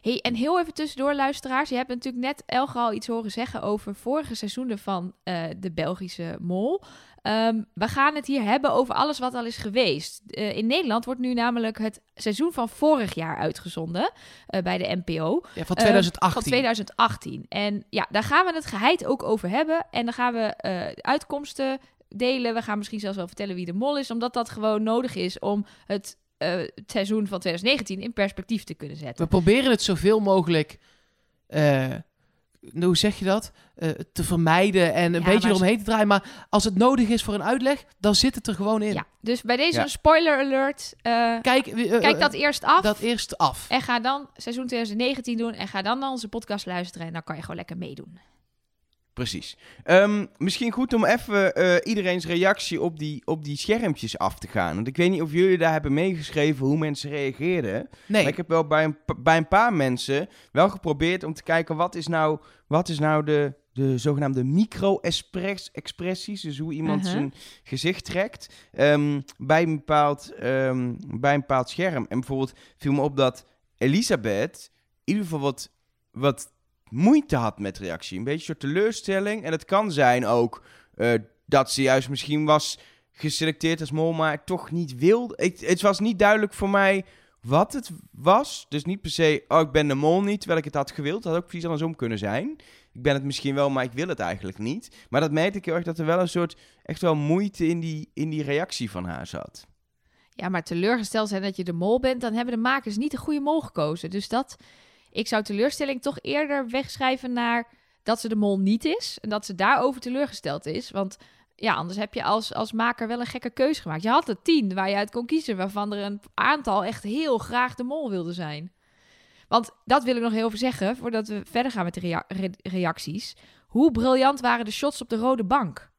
Hey, en heel even tussendoor, luisteraars. Je hebt natuurlijk net Elge al iets horen zeggen over vorige seizoenen van eh, de Belgische Mol. Ehm, we gaan het hier hebben over alles wat al is geweest. Eh, in Nederland wordt nu namelijk het seizoen van vorig jaar uitgezonden eh, bij de NPO. Ja, van Eh, 2018. Van 2018. En ja, daar gaan we het geheid ook over hebben. En dan gaan we uitkomsten delen. We gaan misschien zelfs wel vertellen wie de mol is. Omdat dat gewoon nodig is om het, eh, het seizoen van 2019 in perspectief te kunnen zetten. We proberen het zoveel mogelijk, eh, hoe zeg je dat, Eh, te vermijden en een Ja, beetje eromheen te draaien. Maar als het nodig is voor een uitleg, dan zit het er gewoon in. Ja, dus bij deze Ja. spoiler alert. Kijk, kijk dat eerst af. dat eerst af. En ga dan seizoen 2019 doen. En ga dan naar onze podcast luisteren. En dan kan je gewoon lekker meedoen. Precies. Ehm, misschien goed om even eh, iedereen's reactie op die, op die schermpjes af te gaan. Want ik weet niet of jullie daar hebben meegeschreven hoe mensen reageerden. Nee, Maar ik heb wel bij een, bij een paar mensen wel geprobeerd om te kijken wat is nou, wat is nou de, de zogenaamde micro-expressies. Dus hoe iemand Uh-huh. zijn gezicht trekt ehm, bij, een bepaald, ehm, bij een bepaald scherm. En bijvoorbeeld viel me op dat Elisabeth in ieder geval wat, wat moeite had met reactie. Een beetje een soort teleurstelling. En het kan zijn ook eh, dat ze juist misschien was geselecteerd als mol, maar toch niet wilde. Het was niet duidelijk voor mij wat het was. Dus niet per se, oh, ik ben de mol niet, terwijl ik het had gewild. Dat had ook precies andersom kunnen zijn. Ik ben het misschien wel, maar ik wil het eigenlijk niet. Maar dat merkte ik heel erg dat er wel een soort, echt wel moeite in die, in die reactie van haar zat. Ja, maar teleurgesteld zijn dat je de mol bent. Dan hebben de makers niet de goede mol gekozen. Dus dat... Ik zou teleurstelling toch eerder wegschrijven naar dat ze de mol niet is. En dat ze daarover teleurgesteld is. Want ja, anders heb je als, als maker wel een gekke keuze gemaakt. Je had er tien waar je uit kon kiezen, waarvan er een aantal echt heel graag de mol wilde zijn. Want dat wil ik nog heel even zeggen, voordat we verder gaan met de rea- re- reacties. Hoe briljant waren de shots op de rode bank?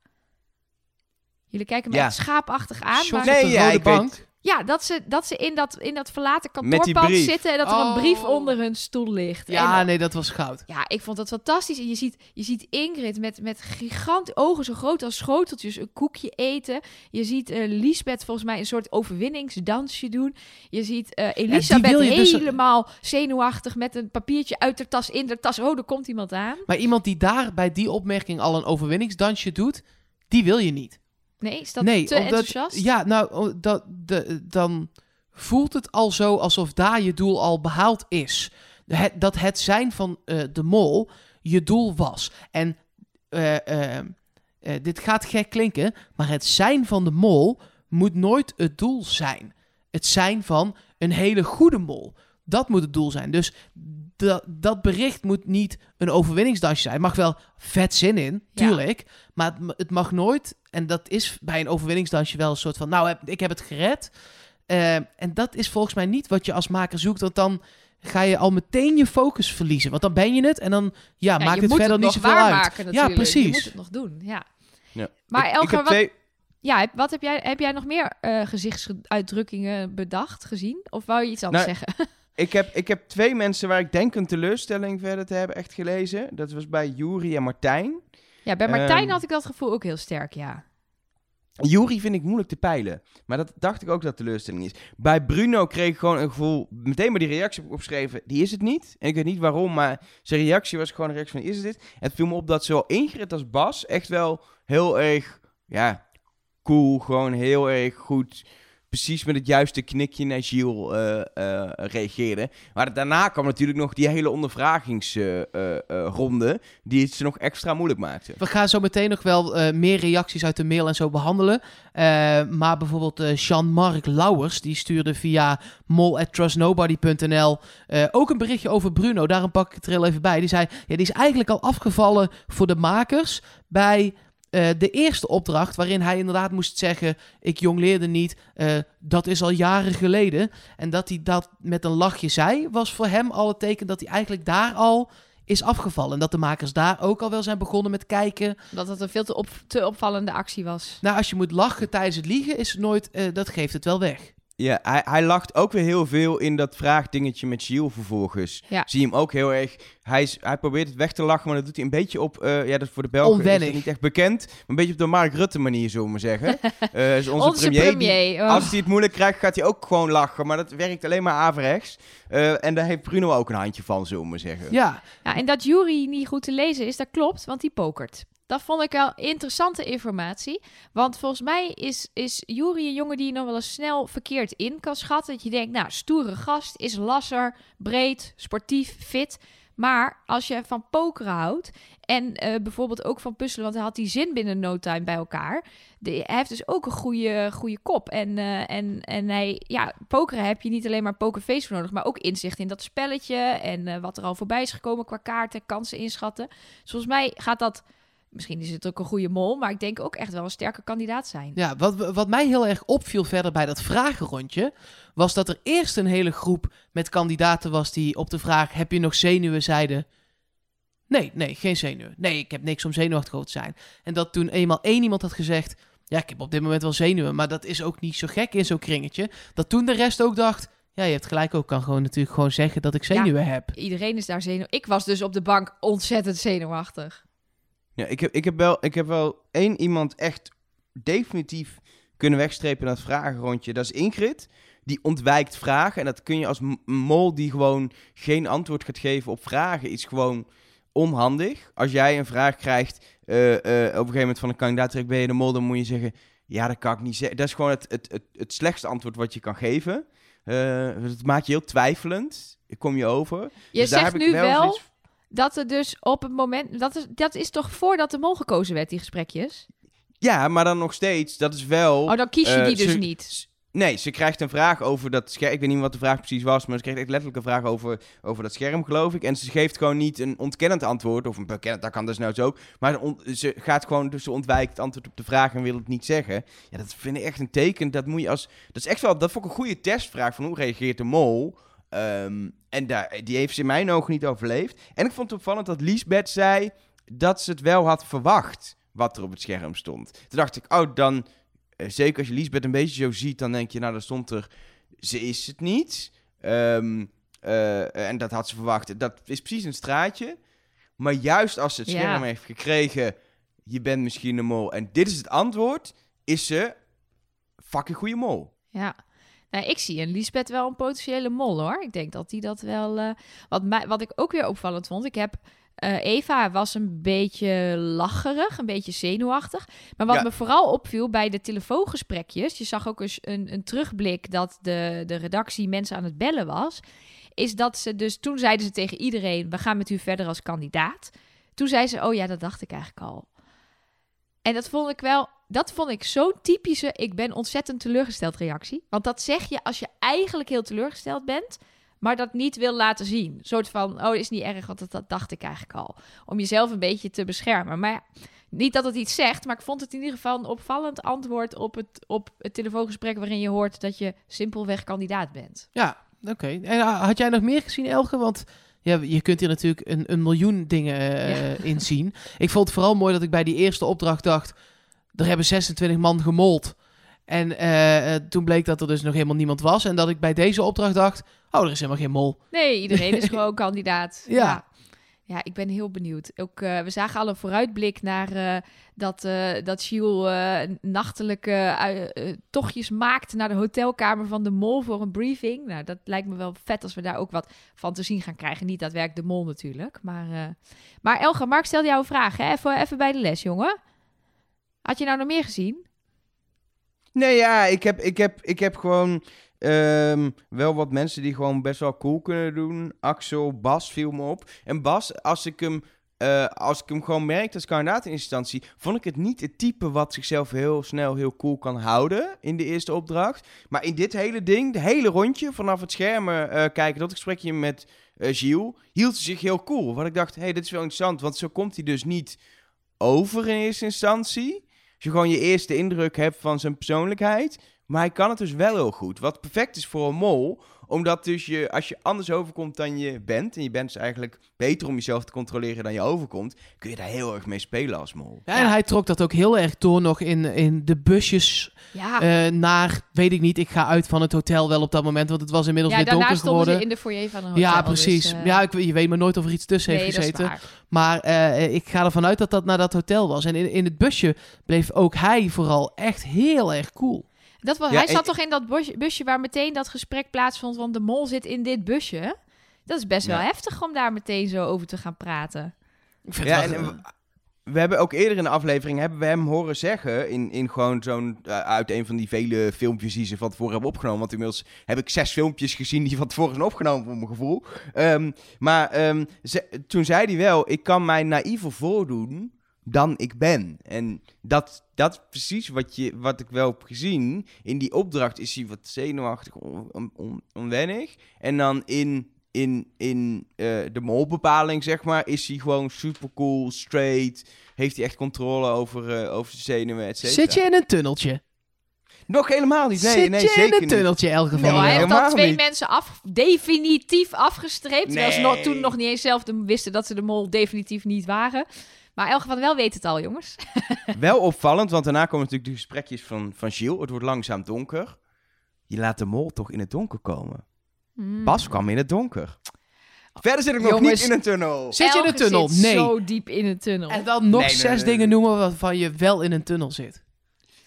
Jullie kijken me Ja. schaapachtig aan. Shots maar- op Nee, de ja, rode ik weet- bank. ja, dat ze, dat ze in, dat, in dat verlaten kantoorpand zitten en dat er een Oh. brief onder hun stoel ligt. Ja, En- nee, dat was goud. ja, ik vond dat fantastisch. En je ziet, je ziet Ingrid met, met gigant ogen zo groot als schoteltjes een koekje eten. Je ziet eh Lisbeth volgens mij een soort overwinningsdansje doen. Je ziet eh, Elisabeth je dus- helemaal zenuwachtig met een papiertje uit de tas in de tas. Oh, er komt iemand aan. Maar iemand die daar bij die opmerking al een overwinningsdansje doet, die wil je niet. Nee, is dat nee, te omdat- enthousiast? Ja, nou, dat, de, dan voelt het al zo alsof daar je doel al behaald is. Het, dat het zijn van eh, de mol je doel was. En eh, eh, dit gaat gek klinken, maar het zijn van de mol moet nooit het doel zijn. Het zijn van een hele goede mol. Dat moet het doel zijn. Dus dat, dat bericht moet niet een overwinningsdansje zijn. Het mag wel vet zin in, Ja. tuurlijk. Maar het, ma- het mag nooit, en dat is bij een overwinningsdansje wel een soort van... Nou, heb- ik heb het gered. Eh, en dat is volgens mij niet wat je als maker zoekt. Want dan ga je al meteen je focus verliezen. Want dan ben je het en dan ja, Ja, maakt het verder het niet zoveel uit. waarmaken natuurlijk. Je precies. moet het nog doen, ja. Ja. Maar ik, ik heb wat- twee, Ja, heb- wat heb jij, heb jij nog meer eh, gezichtsuitdrukkingen bedacht, gezien? Of wou je iets anders Nou, zeggen? Ik heb, ik heb twee mensen waar ik denk een teleurstelling verder te hebben echt gelezen. Dat was bij Juri en Martijn. Ja, bij Martijn ehm, had ik dat gevoel ook heel sterk, ja. Juri vind ik moeilijk te peilen. Maar dat dacht ik ook dat teleurstelling is. Bij Bruno kreeg ik gewoon een gevoel... Meteen bij die reactie opgeschreven... Die is het niet. En ik weet niet waarom, maar zijn reactie was gewoon een reactie van... Is het dit? En het viel me op dat zowel Ingrid als Bas echt wel heel erg... Ja, cool. Gewoon heel erg goed... Precies met het juiste knikje naar Gilles eh, eh, reageerde. Maar daarna kwam natuurlijk nog die hele ondervragingsronde... die het ze nog extra moeilijk maakte. We gaan zo meteen nog wel eh, meer reacties uit de mail en zo behandelen. Eh, maar bijvoorbeeld eh Jean-Marc Lauwers, die stuurde via mol@trustnobody.nl eh, ook een berichtje over Bruno. Daarom pak ik het er even bij. Die zei, ja, die is eigenlijk al afgevallen voor de makers bij eh, de eerste opdracht, waarin hij inderdaad moest zeggen, ik jongleerde niet, eh, dat is al jaren geleden. En dat hij dat met een lachje zei, was voor hem al het teken dat hij eigenlijk daar al is afgevallen. En dat de makers daar ook al wel zijn begonnen met kijken. Dat het een veel te, op, te opvallende actie was. Nou, als je moet lachen tijdens het liegen, is het nooit, eh, dat geeft het wel weg. Ja, hij, hij lacht ook weer heel veel in dat vraagdingetje met Gilles vervolgens. Ja. Zie je hem ook heel erg... Hij, is, hij probeert het weg te lachen, maar dat doet hij een beetje op... eh, ja, dat is voor de Belgen is Onwennig. dat niet echt bekend. Maar een beetje op de Mark Rutte manier, zullen we maar zeggen. Eh, is onze, Onze premier. die- oh. als hij het moeilijk krijgt, gaat hij ook gewoon lachen. Maar dat werkt alleen maar averechts. Eh, en daar heeft Bruno ook een handje van, zullen we maar zeggen. Ja, Ja, en dat Jury niet goed te lezen is, dat klopt, want die pokert. Dat vond ik wel interessante informatie. Want volgens mij is, is Jury een jongen die je nog wel eens snel verkeerd in kan schatten. Dat je denkt, nou, stoere gast, is lasser, breed, sportief, fit. Maar als je van pokeren houdt en eh, bijvoorbeeld ook van puzzelen, want hij had die zin binnen no time bij elkaar. De, hij heeft dus ook een goede, goede kop. En, eh, en, en hij, ja, pokeren heb je niet alleen maar pokerface voor nodig, maar ook inzicht in dat spelletje en eh, wat er al voorbij is gekomen qua kaarten, kansen inschatten. Dus volgens mij gaat dat, misschien is het ook een goede mol, maar ik denk ook echt wel een sterke kandidaat zijn. ja wat, wat mij heel erg opviel verder bij dat vragenrondje, was dat er eerst een hele groep met kandidaten was die op de vraag, heb je nog zenuwen, zeiden... Nee, nee, geen zenuwen. Nee, ik heb niks om zenuwachtig over te zijn. En dat toen eenmaal één iemand had gezegd, ja, ik heb op dit moment wel zenuwen, maar dat is ook niet zo gek in zo'n kringetje, dat toen de rest ook dacht, ja, je hebt gelijk ook, kan gewoon natuurlijk gewoon zeggen dat ik zenuwen heb. Iedereen is daar zenuwachtig. Ik was dus op de bank ontzettend zenuwachtig. Ja, ik heb, ik, heb wel, ik heb wel één iemand echt definitief kunnen wegstrepen in dat vragenrondje. Dat is Ingrid. Die ontwijkt vragen. En dat kun je als mol die gewoon geen antwoord gaat geven op vragen. Is gewoon onhandig. Als jij een vraag krijgt eh, eh, op een gegeven moment van een kandidaat. Ben je de mol? Dan moet je zeggen... Ja, dat kan ik niet zeggen. Dat is gewoon het, het, het, het slechtste antwoord wat je kan geven. Eh het maakt je heel twijfelend. Ik kom je over. Je Dus daar zegt heb ik nu wel zoiets- dat er dus op het moment... Dat is, dat is toch voordat de mol gekozen werd, die gesprekjes? Ja, maar dan nog steeds. Dat is wel... Oh, dan kies je Eh, die dus ze- niet. Nee, ze krijgt een vraag over dat scherm. Ik weet niet wat de vraag precies was, maar ze kreeg echt letterlijk een vraag over, over dat scherm, geloof ik. En ze geeft gewoon niet een ontkennend antwoord, of een bekennend, dat kan dus nou ook. Maar ze gaat gewoon, dus ze ontwijkt het antwoord op de vraag en wil het niet zeggen. Ja, dat vind ik echt een teken. Dat moet je als. Dat is echt wel, dat vond ik een goede testvraag van hoe reageert de mol. Ehm, en daar, die heeft ze in mijn ogen niet overleefd. En ik vond het opvallend dat Liesbeth zei dat ze het wel had verwacht wat er op het scherm stond. Toen dacht ik, oh, dan eh, zeker als je Liesbeth een beetje zo ziet, dan denk je, nou, daar stond er, ze is het niet. Ehm, eh, en dat had ze verwacht. Dat is precies een straatje. Maar juist als ze het Ja. scherm heeft gekregen, je bent misschien een mol en dit is het antwoord, is ze fucking goede mol. Ja. Nou, ik zie in Lisbeth wel een potentiële mol hoor. Ik denk dat die dat wel. eh, wat, wat ik ook weer opvallend vond. Ik heb. eh, Eva was een beetje lacherig, een beetje zenuwachtig. Maar wat Ja. me vooral opviel bij de telefoongesprekjes. Je zag ook eens een, een terugblik dat de, de redactie mensen aan het bellen was. Is dat ze dus. Toen zeiden ze tegen iedereen: We gaan met u verder als kandidaat. Toen zei ze: Oh ja, dat dacht ik eigenlijk al. En dat vond ik wel, dat vond ik zo'n typische, ik ben ontzettend teleurgesteld reactie. Want dat zeg je als je eigenlijk heel teleurgesteld bent, maar dat niet wil laten zien. Een soort van, oh, is niet erg, want dat, dat dacht ik eigenlijk al. Om jezelf een beetje te beschermen. Maar ja, niet dat het iets zegt, maar ik vond het in ieder geval een opvallend antwoord op het, op het telefoongesprek waarin je hoort dat je simpelweg kandidaat bent. Ja, oké. En eh, had jij nog meer gezien, Elge? Want ja, je kunt hier natuurlijk een, een miljoen dingen eh, Ja. in zien. Ik vond het vooral mooi dat ik bij die eerste opdracht dacht... er hebben 26 man gemold. En eh, eh, toen bleek dat er dus nog helemaal niemand was. En dat ik bij deze opdracht dacht... oh, er is helemaal geen mol. Nee, iedereen is gewoon kandidaat. Ja. ja. Ja, ik ben heel benieuwd. Ook, eh, we zagen al een vooruitblik naar dat, eh dat nachtelijke tochtjes maakt naar de hotelkamer van de mol voor een briefing. Nou, dat lijkt me wel vet als we daar ook wat van te zien gaan krijgen. Niet daadwerkelijk de mol natuurlijk. Maar, maar Elga, Mark stelde jou een vraag. Hè? Even, even bij de les, jongen. Had je nou nog meer gezien? Nee, ja, ik heb, ik heb, ik heb gewoon ehm, wel wat mensen die gewoon best wel cool kunnen doen. Axel, Bas viel me op. En Bas, als ik hem, eh, als ik hem gewoon merkte als kandidaat in eerste instantie, vond ik het niet het type wat zichzelf heel snel heel cool kan houden in de eerste opdracht. Maar in dit hele ding, de hele rondje, vanaf het schermen eh, kijken, dat gesprekje met Gilles, hield hij zich heel cool. Wat ik dacht, hé, hey, dit is wel interessant, want zo komt hij dus niet over in eerste instantie. Je gewoon je eerste indruk hebt van zijn persoonlijkheid. Maar hij kan het dus wel heel goed. Wat perfect is voor een mol. Omdat dus je, als je anders overkomt dan je bent. En je bent dus eigenlijk beter om jezelf te controleren dan je overkomt. Kun je daar heel erg mee spelen als mol. Ja, en Ja. hij trok dat ook heel erg door nog in, in de busjes Ja, eh, naar... weet ik niet, ik ga uit van het hotel wel op dat moment... want het was inmiddels ja weer donker daarna stonden geworden. ze in de foyer van een hotel. Ja, precies. dus, eh, ja, ik, je weet maar nooit of er iets tussen nee, heeft dat is gezeten. waar. Maar eh, ik ga ervan uit dat dat naar dat hotel was. En in, in het busje bleef ook hij vooral echt heel erg cool. Dat was, Ja, hij en- zat toch in dat busje, busje waar meteen dat gesprek plaatsvond, want de mol zit in dit busje. Dat is best wel Ja. heftig om daar meteen zo over te gaan praten. Ik vind Ja, het en we, we hebben ook eerder in de aflevering hebben we hem horen zeggen. In, in gewoon zo'n. eh, uit een van die vele filmpjes die ze van tevoren hebben opgenomen. Want inmiddels heb ik zes filmpjes gezien die van tevoren zijn opgenomen, voor mijn gevoel. Ehm, maar ehm, ze- toen zei hij wel: Ik kan mij naïver voordoen dan ik ben. En dat, dat is precies wat, je, wat ik wel heb gezien. In die opdracht is hij wat zenuwachtig, on, on- on- onwennig. En dan in, in, in eh, de molbepaling, zeg maar, is hij gewoon super cool, straight. Heeft hij echt controle over, eh, over zijn zenuwen, et cetera. Zit je in een tunneltje? Nog helemaal niet. Nee, Zit nee je zeker in een tunneltje, in elk geval? Nou, hij heeft al helemaal twee niet. mensen af, definitief afgestreept. Terwijl ze Nee. nog, toen nog niet eens zelf de- wisten dat ze de mol definitief niet waren. Maar Elge van wel weet het al, jongens. Wel opvallend, want daarna komen natuurlijk de gesprekjes van, van Gilles. Het wordt langzaam donker. Je laat de mol toch in het donker komen. Hmm. Bas kwam in het donker. Verder zit ik nog Jongens. niet in een tunnel. Zit je in een tunnel? zit Nee. zo diep in een tunnel. En dan nog Nee, nee, zes nee, dingen nee. noemen waarvan je wel in een tunnel zit.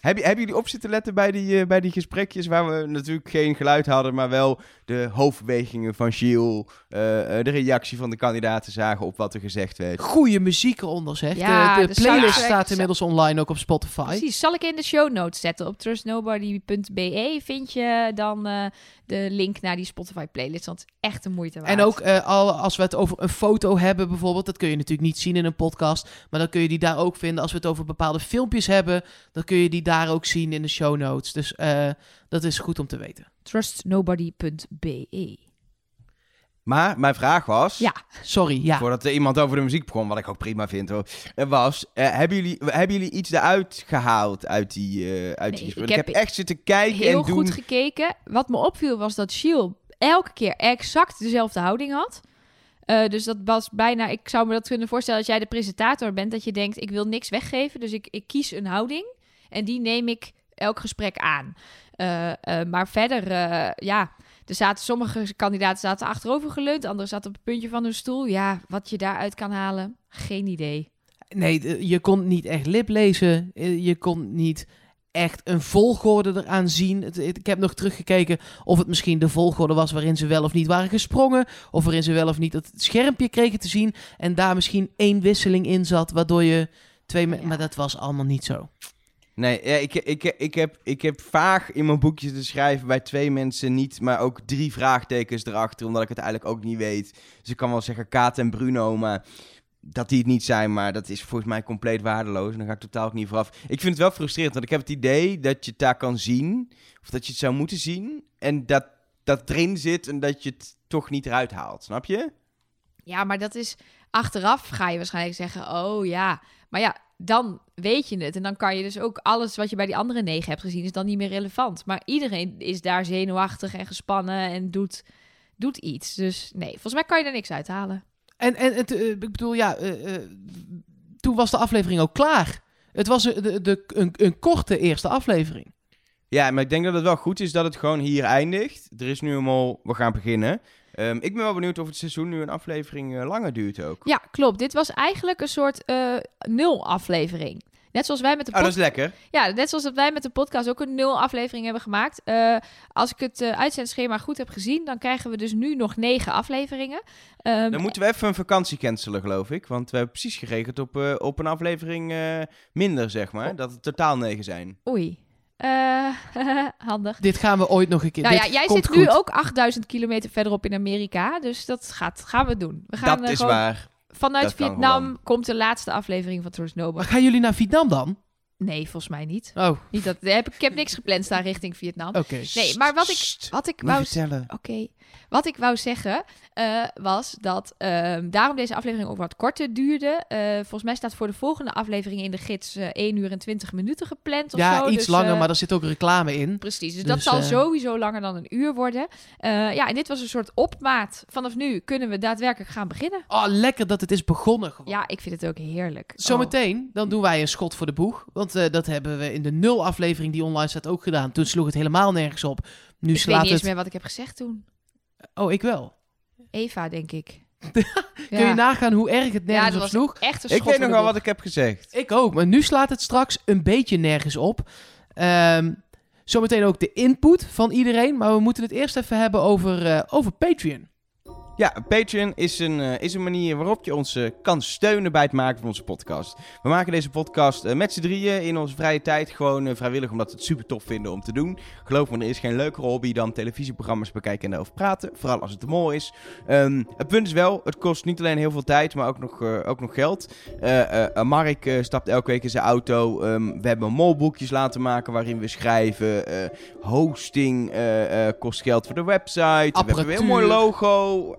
Heb je, hebben jullie op zitten letten bij die, eh, bij die gesprekjes waar we natuurlijk geen geluid hadden, maar wel de hoofdbewegingen van Gilles, eh, eh, de reactie van de kandidaten zagen op wat er gezegd werd? Goede muziek eronder, zeg. Ja, de, de de playlist soundtrack- staat inmiddels online ook op Spotify. Precies, zal ik in de show notes zetten. Op trustnobody.be vind je dan eh, de link naar die Spotify playlist. Want echt de moeite waard. En ook eh, al, als we het over een foto hebben bijvoorbeeld, dat kun je natuurlijk niet zien in een podcast, maar dan kun je die daar ook vinden. Als we het over bepaalde filmpjes hebben, dan kun je die daar ook zien in de show notes. Dus eh, dat is goed om te weten. trustnobody.be. Maar mijn vraag was, Ja. Sorry, ja. voordat er iemand over de muziek begon, wat ik ook prima vind hoor, was, eh, hebben, jullie, hebben jullie iets eruit gehaald uit die, eh uit Nee, die ik Ik heb heb echt zitten kijken Heel en doen... goed gekeken. Wat me opviel was dat Shield elke keer exact dezelfde houding had. Eh, dus dat was bijna, ik zou me dat kunnen voorstellen als jij de presentator bent, dat je denkt, ik wil niks weggeven, dus ik, ik kies een houding en die neem ik elk gesprek aan. Maar verder, ja, er zaten sommige kandidaten zaten achterover geleund, anderen zaten op het puntje van hun stoel. Ja, wat je daaruit kan halen, geen idee. Nee, je kon niet echt lip lezen. Eh, Je kon niet echt een volgorde eraan zien. Ik heb nog teruggekeken of het misschien de volgorde was waarin ze wel of niet waren gesprongen. Of waarin ze wel of niet het schermpje kregen te zien. En daar misschien één wisseling in zat, waardoor je twee... Ja. Maar dat was allemaal niet zo. Nee, ja, ik, ik, ik, heb, ik heb vaag in mijn boekje te schrijven bij twee mensen niet, maar ook drie vraagtekens erachter, omdat ik het eigenlijk ook niet weet. Dus ik kan wel zeggen Kaat en Bruno, maar dat die het niet zijn, maar dat is volgens mij compleet waardeloos. En daar ga ik totaal ook niet vooraf. Ik vind het wel frustrerend, want ik heb het idee dat je het daar kan zien, of dat je het zou moeten zien, en dat dat erin zit en dat je het toch niet eruit haalt. Snap je? Ja, maar dat is achteraf ga je waarschijnlijk zeggen: oh ja. Maar ja, dan weet je het. En dan kan je dus ook alles wat je bij die andere negen hebt gezien, is dan niet meer relevant. Maar iedereen is daar zenuwachtig en gespannen en doet, doet iets. Dus nee, volgens mij kan je er niks uithalen. En, en het, eh, ik bedoel, ja, eh, eh, toen was de aflevering ook klaar. Het was een, de, de, een, een korte eerste aflevering. Ja, maar ik denk dat het wel goed is dat het gewoon hier eindigt. Er is nu eenmaal, we gaan beginnen. Ehm, ik ben wel benieuwd of het seizoen nu een aflevering eh, langer duurt ook. Ja, klopt. Dit was eigenlijk een soort eh, nul aflevering. Net zoals wij met de Oh, dat podcast. is lekker. Ja, net zoals dat wij met de podcast ook een nul aflevering hebben gemaakt. Eh, als ik het eh, uitzendschema goed heb gezien, dan krijgen we dus nu nog negen afleveringen. Ehm, Dan moeten we even een vakantie cancelen, geloof ik. Want we hebben precies geregeld op, op een aflevering minder, zeg maar. Dat het totaal negen zijn. Oei. Eh, handig. Dit gaan we ooit nog een keer. Nou ja, jij zit nu goed. ook 8000 kilometer verderop in Amerika. Dus dat gaat, gaan we doen. We gaan dat eh, is waar. Vanuit Dat Vietnam komt de laatste aflevering van Trust Nobody. Maar gaan jullie naar Vietnam dan? Nee, volgens mij niet. Oh, oké. niet dat, ik, heb, ik heb niks gepland staan richting Vietnam. Nee, maar wat ik, wat ik wou vertellen. Oké. Wat ik wou zeggen eh, was dat ehm, daarom deze aflevering ook wat korter duurde. Eh, volgens mij staat voor de volgende aflevering in de gids eh 1 uur en 20 minuten gepland. Of Ja, zo. iets Dus, langer, eh, maar er zit ook reclame in. Precies, dus, Dus, dat zal eh, sowieso langer dan een uur worden. Eh, ja, en dit was een soort opmaat. Vanaf nu kunnen we daadwerkelijk gaan beginnen. Oh, lekker dat het is begonnen gewoon. Ja, ik vind het ook heerlijk. Oh. Zometeen, dan doen wij een schot voor de boeg. Want eh, dat hebben we in de nul aflevering die online staat ook gedaan. Toen sloeg het helemaal nergens op. Nu ik weet slaat niet eens het... meer wat ik heb gezegd toen. Oh, ik wel. Eva, denk ik. Kun je nagaan hoe erg het ja, nergens dat op was sloeg? echt een Ik schot weet voor nog de wel boeg. wat ik heb gezegd. Ik ook, maar nu slaat het straks een beetje nergens op. Ehm, zometeen ook de input van iedereen. Maar we moeten het eerst even hebben over, eh, over Patreon. Ja, Patreon is een, eh, is een manier waarop je ons eh, kan steunen bij het maken van onze podcast. We maken deze podcast eh, met z'n drieën in onze vrije tijd. Gewoon vrijwillig omdat we het super tof vinden om te doen. Geloof me, er is geen leukere hobby dan televisieprogramma's bekijken en daarover praten. Vooral als het te mooi is. Ehm, het punt is wel, het kost niet alleen heel veel tijd, maar ook nog, ook nog geld. Mark stapt elke week in zijn auto. Ehm, we hebben molboekjes laten maken waarin we schrijven. Hosting kost geld voor de website. We hebben een heel mooi logo.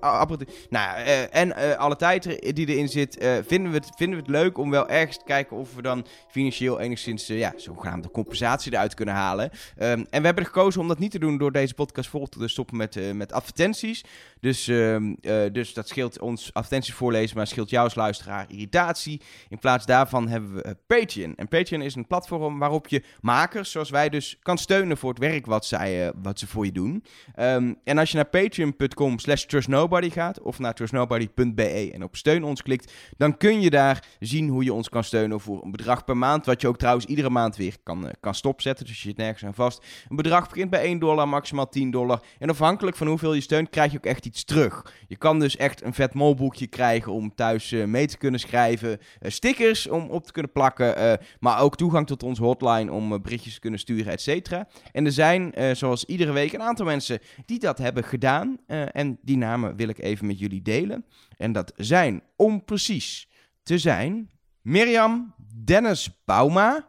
Nou, eh, en eh, alle tijd die erin zit, eh, vinden, we het, vinden we het leuk om wel ergens te kijken of we dan financieel enigszins ja, zogenaamde compensatie eruit kunnen halen. Ehm, en we hebben er gekozen om dat niet te doen door deze podcast vol te stoppen met, met advertenties. Dus, ehm, eh, dus dat scheelt ons advertenties voorlezen, maar scheelt jou als luisteraar irritatie. In plaats daarvan hebben we eh, Patreon. En Patreon is een platform waarop je makers, zoals wij dus, kan steunen voor het werk wat, zij, eh, wat ze voor je doen. Ehm, en als je naar patreon.com slash trustnobody gaat, of naar trustnobody.be en op steun ons klikt, dan kun je daar zien hoe je ons kan steunen voor een bedrag per maand, wat je ook trouwens iedere maand weer kan, kan stopzetten. Dus je zit nergens aan vast. Een bedrag begint bij 1 dollar, maximaal 10 dollar. En afhankelijk van hoeveel je steunt, krijg je ook echt iets terug. Je kan dus echt een vet molboekje krijgen om thuis eh, mee te kunnen schrijven. eh, stickers om op te kunnen plakken. eh, maar ook toegang tot onze hotline om berichtjes te kunnen sturen, et cetera. En er zijn, zoals iedere week, een aantal mensen die dat hebben gedaan. en die namen wil ik even met jullie delen. En dat zijn, om precies te zijn, Mirjam, Dennis Bauma,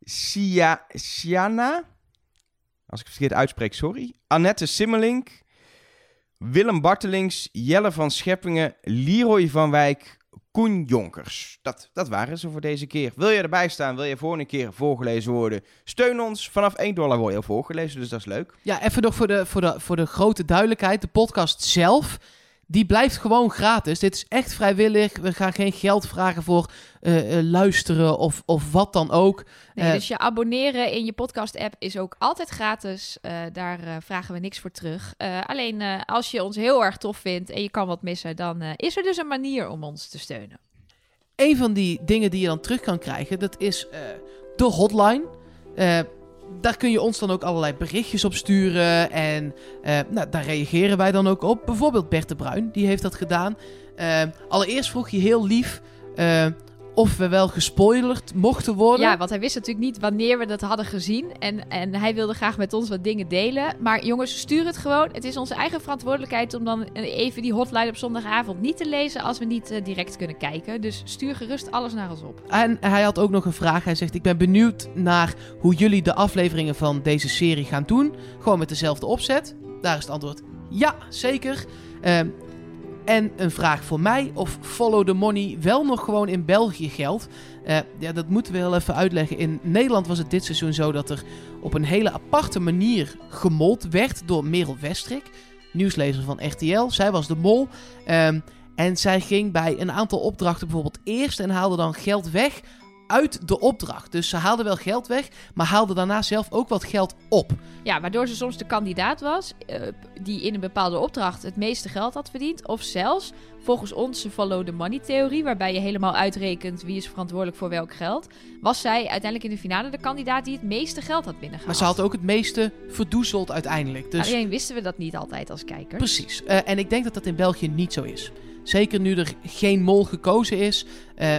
Sia, Siana, als ik het verkeerd uitspreek, sorry. Annette Simmelink, Willem Bartelings, Jelle van Scheppingen, Leroy van Wijk, Koen Jonkers. Dat, dat waren ze voor deze keer. Wil je erbij staan? Wil je voor een keer voorgelezen worden? Steun ons. Vanaf 1 dollar word je al voorgelezen, dus dat is leuk. Ja, even nog voor de, voor, de, voor de grote duidelijkheid. De podcast zelf, die blijft gewoon gratis. Dit is echt vrijwillig. We gaan geen geld vragen voor eh, eh, luisteren of, of wat dan ook. Nee, Eh, dus je abonneren in je podcast-app is ook altijd gratis. Daar vragen we niks voor terug. Alleen als je ons heel erg tof vindt en je kan wat missen, dan is er dus een manier om ons te steunen. Een van die dingen die je dan terug kan krijgen, dat is de hotline. Daar kun je ons dan ook allerlei berichtjes op sturen. En eh, nou, daar reageren wij dan ook op. Bijvoorbeeld Bert de Bruin, die heeft dat gedaan. Eh, allereerst vroeg je heel lief eh, of we wel gespoilerd mochten worden. Ja, want hij wist natuurlijk niet wanneer we dat hadden gezien. En, en hij wilde graag met ons wat dingen delen. Maar jongens, stuur het gewoon. Het is onze eigen verantwoordelijkheid om dan even die hotline op zondagavond niet te lezen als we niet eh, direct kunnen kijken. Dus stuur gerust alles naar ons op. En hij had ook nog een vraag. Hij zegt: Ik ben benieuwd naar hoe jullie de afleveringen van deze serie gaan doen. Gewoon met dezelfde opzet. Daar is het antwoord Ja, zeker. Ehm, en een vraag voor mij of follow the money wel nog gewoon in België geldt. Eh, ja, dat moeten we wel even uitleggen. In Nederland was het dit seizoen zo dat er op een hele aparte manier gemold werd door Merel Westrik, nieuwslezer van RTL. Zij was de mol. Ehm, en zij ging bij een aantal opdrachten bijvoorbeeld eerst en haalde dan geld weg uit de opdracht. Dus ze haalde wel geld weg, maar haalde daarna zelf ook wat geld op. Ja, waardoor ze soms de kandidaat was eh, die in een bepaalde opdracht het meeste geld had verdiend. Of zelfs volgens onze follow the money theorie, waarbij je helemaal uitrekent wie is verantwoordelijk voor welk geld, was zij uiteindelijk in de finale de kandidaat die het meeste geld had binnengehaald. Maar ze had ook het meeste verdoezeld uiteindelijk. Dus Alleen wisten we dat niet altijd als kijkers. Precies. Eh, en ik denk dat dat in België niet zo is. Zeker nu er geen mol gekozen is. Eh,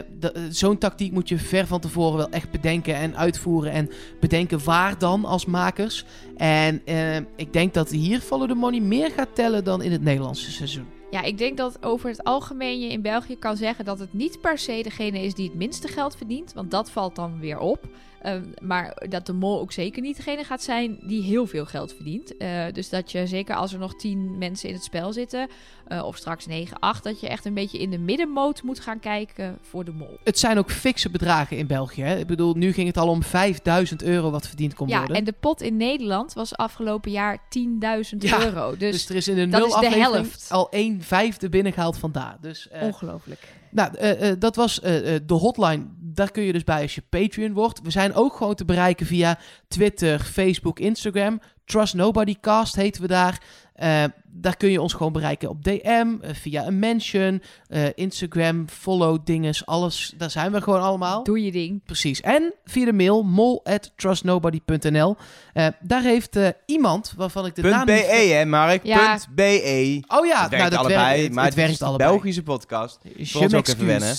Zo'n tactiek moet je ver van tevoren wel echt bedenken en uitvoeren. En bedenken waar dan als makers. En eh, ik denk dat hier Follow the Money meer gaat tellen dan in het Nederlandse seizoen. Ja, ik denk dat over het algemeen je in België kan zeggen dat het niet per se degene is die het minste geld verdient. Want dat valt dan weer op. Ehm, maar dat de mol ook zeker niet degene gaat zijn die heel veel geld verdient. Eh, dus dat je zeker als er nog tien mensen in het spel zitten, eh, of straks 9, 8, dat je echt een beetje in de middenmoot moet gaan kijken voor de mol. Het zijn ook fikse bedragen in België. Hè? Ik bedoel, nu ging het al om 5000 euro wat verdiend kon Ja, worden. en de pot in Nederland was afgelopen jaar 10.000 Ja, euro. Dus, dus er is in de nul de helft. al 1 vijfde binnengehaald vandaar. Dus, eh, ongelooflijk. Nou, dat was de hotline. Daar kun je dus bij als je Patreon wordt. We zijn ook gewoon te bereiken via Twitter, Facebook, Instagram. Trust Nobody Cast heten we daar. Eh, daar kun je ons gewoon bereiken op DM, eh, via een mention, eh, Instagram, follow, dinges, alles. Daar zijn we gewoon allemaal. Doe je ding. Precies. En via de mail mol@trustnobody.nl. Eh daar heeft eh, iemand waarvan ik de naam Punt niet- .be, hè, Mark? Ja. Punt .be. Oh ja, het werkt nou, dat allebei, werkt, maar het, het, werkt allebei. Belgische podcast. Je Voor ons ook even wennen.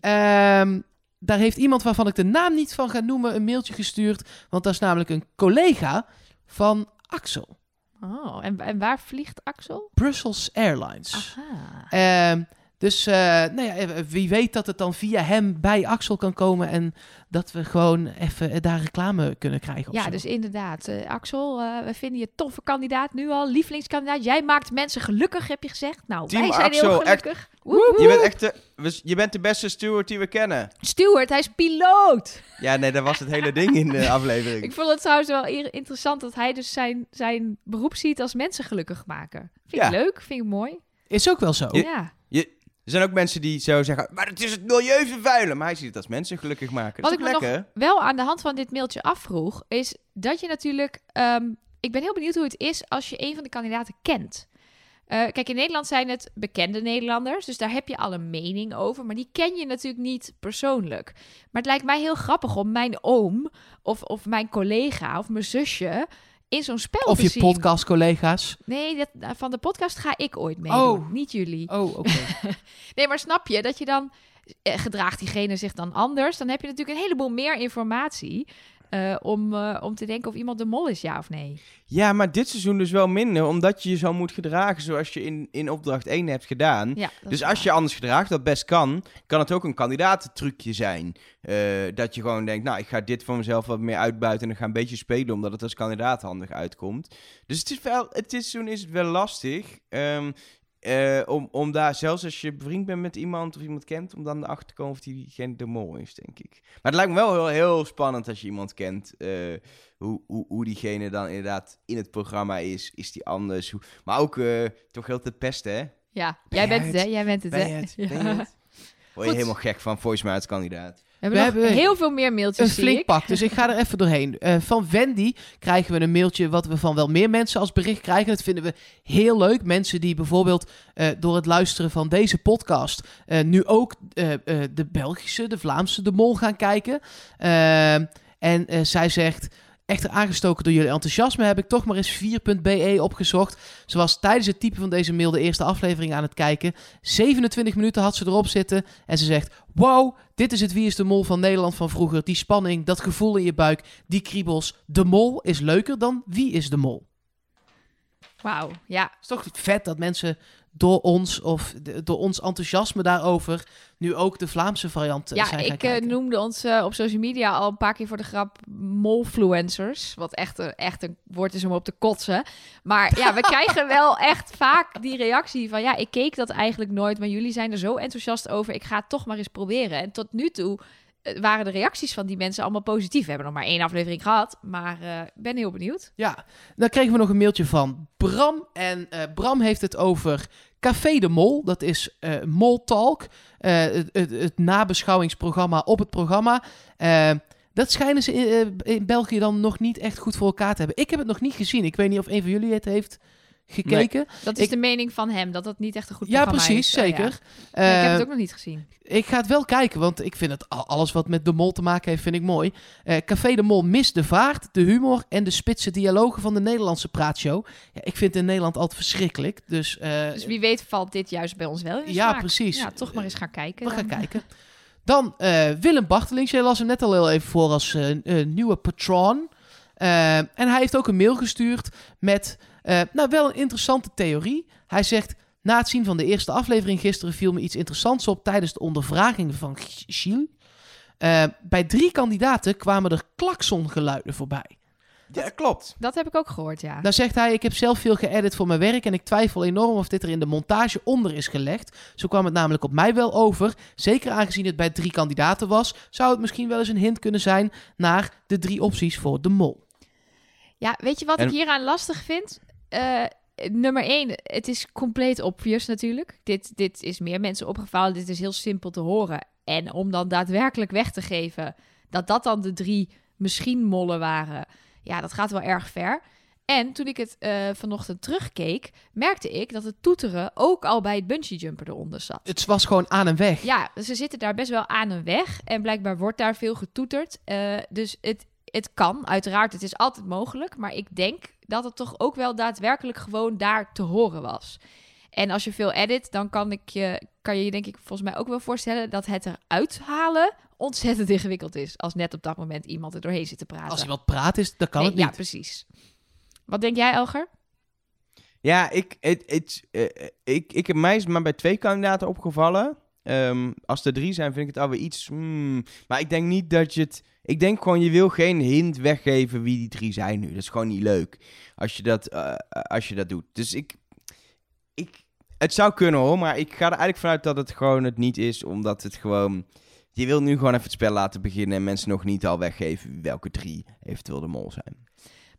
Ehm, daar heeft iemand waarvan ik de naam niet van ga noemen een mailtje gestuurd. Want dat is namelijk een collega van Axel. Oh, en, en waar vliegt Axel? Brussels Airlines. Aha. Ehm, dus eh, nou ja, wie weet dat het dan via hem bij Axel kan komen. En dat we gewoon even eh, daar reclame kunnen krijgen. of Ja, zo. dus inderdaad. eh, Axel, eh, we vinden je toffe kandidaat nu al. Lievelingskandidaat. Jij maakt mensen gelukkig, heb je gezegd. Nou, Team wij zijn Axel, heel echt- gelukkig. Woep, woep. Je bent echt de, je bent de beste steward die we kennen. Stuart, hij is piloot. Ja, nee, dat was het hele ding in de aflevering. Ik vond het trouwens wel interessant dat hij dus zijn, zijn beroep ziet als mensen gelukkig maken. Vind ik Ja. leuk, vind ik mooi. Is ook wel zo. Ja. Er zijn ook mensen die zo zeggen, maar het is het milieu vervuilen. Maar hij ziet het als mensen gelukkig maken. Dat Wat ik me lekker? Wel aan de hand van dit mailtje afvroeg, is dat je natuurlijk... ehm, ik ben heel benieuwd hoe het is als je een van de kandidaten kent. Eh, kijk, in Nederland zijn het bekende Nederlanders, dus daar heb je al een mening over. Maar die ken je natuurlijk niet persoonlijk. Maar het lijkt mij heel grappig om mijn oom of, of mijn collega of mijn zusje in zo'n spel Of je podcastcollega's. Nee, dat, van de podcast ga ik ooit meedoen, Oh. niet jullie. Oh, oké. Nee, maar snap je dat je dan eh, gedraagt diegene zich dan anders? Dan heb je natuurlijk een heleboel meer informatie eh, om, eh, om te denken of iemand de mol is, ja of nee. Ja, maar dit seizoen dus wel minder, omdat je je zo moet gedragen zoals je in, in opdracht 1 hebt gedaan. Ja, Dus als je anders gedraagt, dat best kan, kan het ook een kandidatentrucje zijn. Eh, dat je gewoon denkt, nou, ik ga dit voor mezelf wat meer uitbuiten en ik ga een beetje spelen, omdat het als kandidaat handig uitkomt. Dus het is wel, het seizoen is het wel lastig. ehm, eh, om, om daar, zelfs als je bevriend bent met iemand of iemand kent, om dan erachter te komen of diegene de mol is, denk ik. Maar het lijkt me wel heel, heel spannend als je iemand kent, eh, hoe, hoe, hoe diegene dan inderdaad in het programma is. Is die anders? Hoe, maar ook eh, toch heel te pesten, hè? Ja, Ben jij jij bent het, hè? Jij bent het, Ben hè? je het? Ja. Ben je het? Word je Goed. helemaal gek van voice mij als kandidaat. We hebben We hebben heel veel meer mailtjes, Een flink pak, dus ik ga er even doorheen. Eh, van Wendy krijgen we een mailtje wat we van wel meer mensen als bericht krijgen. Dat vinden we heel leuk. Mensen die bijvoorbeeld eh, door het luisteren van deze podcast eh, nu ook de Belgische, de Vlaamse, de Mol gaan kijken. Ehm, en zij zegt... Echter aangestoken door jullie enthousiasme heb ik toch maar eens 4.be opgezocht. Ze was tijdens het typen van deze mail de eerste aflevering aan het kijken. 27 minuten had ze erop zitten. En ze zegt: Wow, dit is het Wie is de Mol van Nederland van vroeger. Die spanning, dat gevoel in je buik, die kriebels. De Mol is leuker dan Wie is de Mol. Wauw, ja. Het is toch vet dat mensen door ons of de- door ons enthousiasme daarover nu ook de Vlaamse variant eh, Ja, zijn gaan ik eh, kijken. noemde ons eh, op social media al een paar keer voor de grap molfluencers. Wat echt een, echt een woord is om op te kotsen. Maar ja, we krijgen wel echt vaak die reactie van... ja, ik keek dat eigenlijk nooit, maar jullie zijn er zo enthousiast over. Ik ga het toch maar eens proberen. En tot nu toe waren de reacties van die mensen allemaal positief. We hebben nog maar één aflevering gehad, maar eh, ik ben heel benieuwd. Ja, dan kregen we nog een mailtje van Bram. En eh, Bram heeft het over Café de Mol. Dat is eh Mol Talk. eh, het, het, het nabeschouwingsprogramma op het programma. Eh, dat schijnen ze in, eh, in België dan nog niet echt goed voor elkaar te hebben. Ik heb het nog niet gezien. Ik weet niet of een van jullie het heeft gekeken. Dat is Ik- de mening van hem, dat dat niet echt een goed Ja, programma precies, is. Oh, ja. zeker. Nee, ik heb Eh, het ook nog niet gezien. Ik ga het wel kijken, want ik vind het al- alles wat met de mol te maken heeft, vind ik mooi. Eh, Café de Mol mist de vaart, de humor en de spitse dialogen van de Nederlandse praatshow. Ja, ik vind het in Nederland altijd verschrikkelijk. Dus, eh, Dus wie weet valt dit juist bij ons wel in ja, smaak. precies. Ja, toch maar eens gaan kijken. We gaan kijken. Dan eh, Willem Bartelings. Jij las hem net al heel even voor als eh, eh, nieuwe patron. Eh, en hij heeft ook een mail gestuurd met eh, nou wel een interessante theorie. Hij zegt... Na het zien van de eerste aflevering gisteren viel me iets interessants op tijdens de ondervraging van Gilles. Eh, bij drie kandidaten kwamen er klaksongeluiden voorbij. Ja, klopt. Dat heb ik ook gehoord, ja. Dan zegt hij, ik heb zelf veel geëdit voor mijn werk en ik twijfel enorm of dit er in de montage onder is gelegd. Zo kwam het namelijk op mij wel over. Zeker aangezien het bij drie kandidaten was, zou het misschien wel eens een hint kunnen zijn naar de drie opties voor de mol. Ja, weet je wat En- ik hieraan lastig vind? Eh, nummer één, het is compleet obvious natuurlijk. Dit, dit is meer mensen opgevallen. Dit is heel simpel te horen. En om dan daadwerkelijk weg te geven dat dat dan de drie misschien mollen waren, ja, dat gaat wel erg ver. En toen ik het eh, vanochtend terugkeek, merkte ik dat het toeteren ook al bij het bungee jumper eronder zat. Het was gewoon aan en weg. Ja, ze zitten daar best wel aan een weg. En blijkbaar wordt daar veel getoeterd. Eh, dus het, het kan, uiteraard. Het is altijd mogelijk. Maar ik denk dat het toch ook wel daadwerkelijk gewoon daar te horen was. En als je veel edit, dan kan, ik je, kan je je denk ik volgens mij ook wel voorstellen... dat het eruit halen ontzettend ingewikkeld is. Als net op dat moment iemand er doorheen zit te praten. Als iemand praat is, dan kan Nee, het niet. Ja, precies. Wat denk jij, Elger? Ja, ik, het, het, eh, ik, ik heb mij is maar bij twee kandidaten opgevallen. Ehm, als er drie zijn, vind ik het alweer iets. hmm. Maar ik denk niet dat je het. Ik denk gewoon, je wil geen hint weggeven wie die drie zijn nu. Dat is gewoon niet leuk. Als je dat, eh, als je dat doet. Dus ik, ik. Het zou kunnen hoor, maar ik ga er eigenlijk vanuit dat het gewoon het niet is. Omdat het gewoon. Je wil nu gewoon even het spel laten beginnen en mensen nog niet al weggeven welke drie eventueel de mol zijn.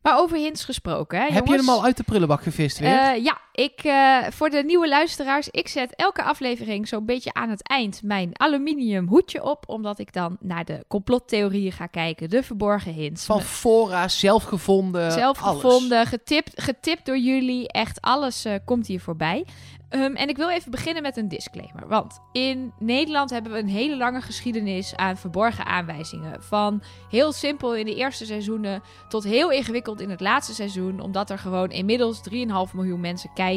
Maar over hints gesproken, hè, Heb je hem al uit de prullenbak gevist weer? Eh, ja, ik, eh, voor de nieuwe luisteraars, ik zet elke aflevering zo'n beetje aan het eind mijn aluminium hoedje op, omdat ik dan naar de complottheorieën ga kijken, de verborgen hints. Van fora, zelf gevonden, Zelf alles. gevonden, getipt, getipt door jullie. Echt alles eh, komt hier voorbij. Ehm, en ik wil even beginnen met een disclaimer. Want in Nederland hebben we een hele lange geschiedenis aan verborgen aanwijzingen. Van heel simpel in de eerste seizoenen tot heel ingewikkeld in het laatste seizoen. Omdat er gewoon inmiddels 3,5 miljoen mensen kijken.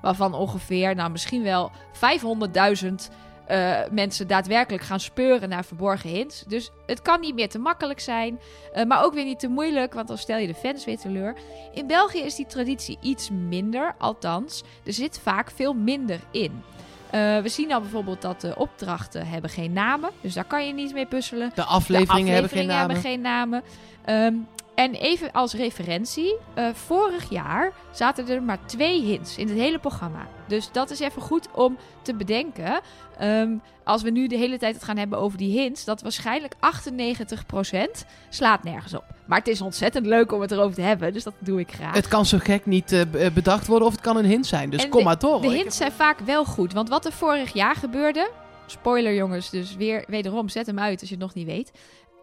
Waarvan ongeveer, nou misschien wel 500.000 eh, mensen daadwerkelijk gaan speuren naar verborgen hints. Dus het kan niet meer te makkelijk zijn. eh, maar ook weer niet te moeilijk, want dan stel je de fans weer teleur. In België is die traditie iets minder, althans, er zit vaak veel minder in. Eh, we zien al bijvoorbeeld dat de opdrachten hebben geen namen, dus daar kan je niet mee puzzelen. De afleveringen, de hebben geen afleveringen namen. hebben geen namen. Ehm, en even als referentie, eh, vorig jaar zaten er maar twee hints in het hele programma. Dus dat is even goed om te bedenken. Ehm, als we nu de hele tijd het gaan hebben over die hints, dat waarschijnlijk 98% slaat nergens op. Maar het is ontzettend leuk om het erover te hebben, dus dat doe ik graag. Het kan zo gek niet eh, eh, bedacht worden of het kan een hint zijn. Dus En kom maar door. De hints zijn vaak wel goed. Want wat er vorig jaar gebeurde. Spoiler jongens, dus weer wederom zet hem uit als je het nog niet weet.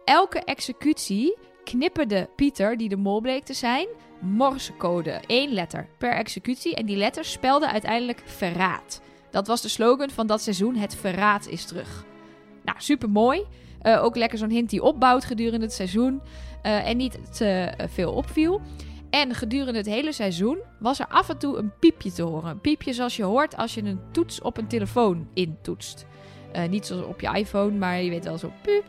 Elke executie knipperde Pieter, die de mol bleek te zijn, morsecode. één letter per executie. En die letter spelde uiteindelijk verraad. Dat was de slogan van dat seizoen: Het verraad is terug. Nou, super mooi. ook lekker zo'n hint die opbouwt gedurende het seizoen. eh, en niet te eh, veel opviel. En gedurende het hele seizoen was er af en toe een piepje te horen. Een piepje zoals je hoort als je een toets op een telefoon intoetst. Eh, niet zoals op je iPhone, maar je weet wel zo piep.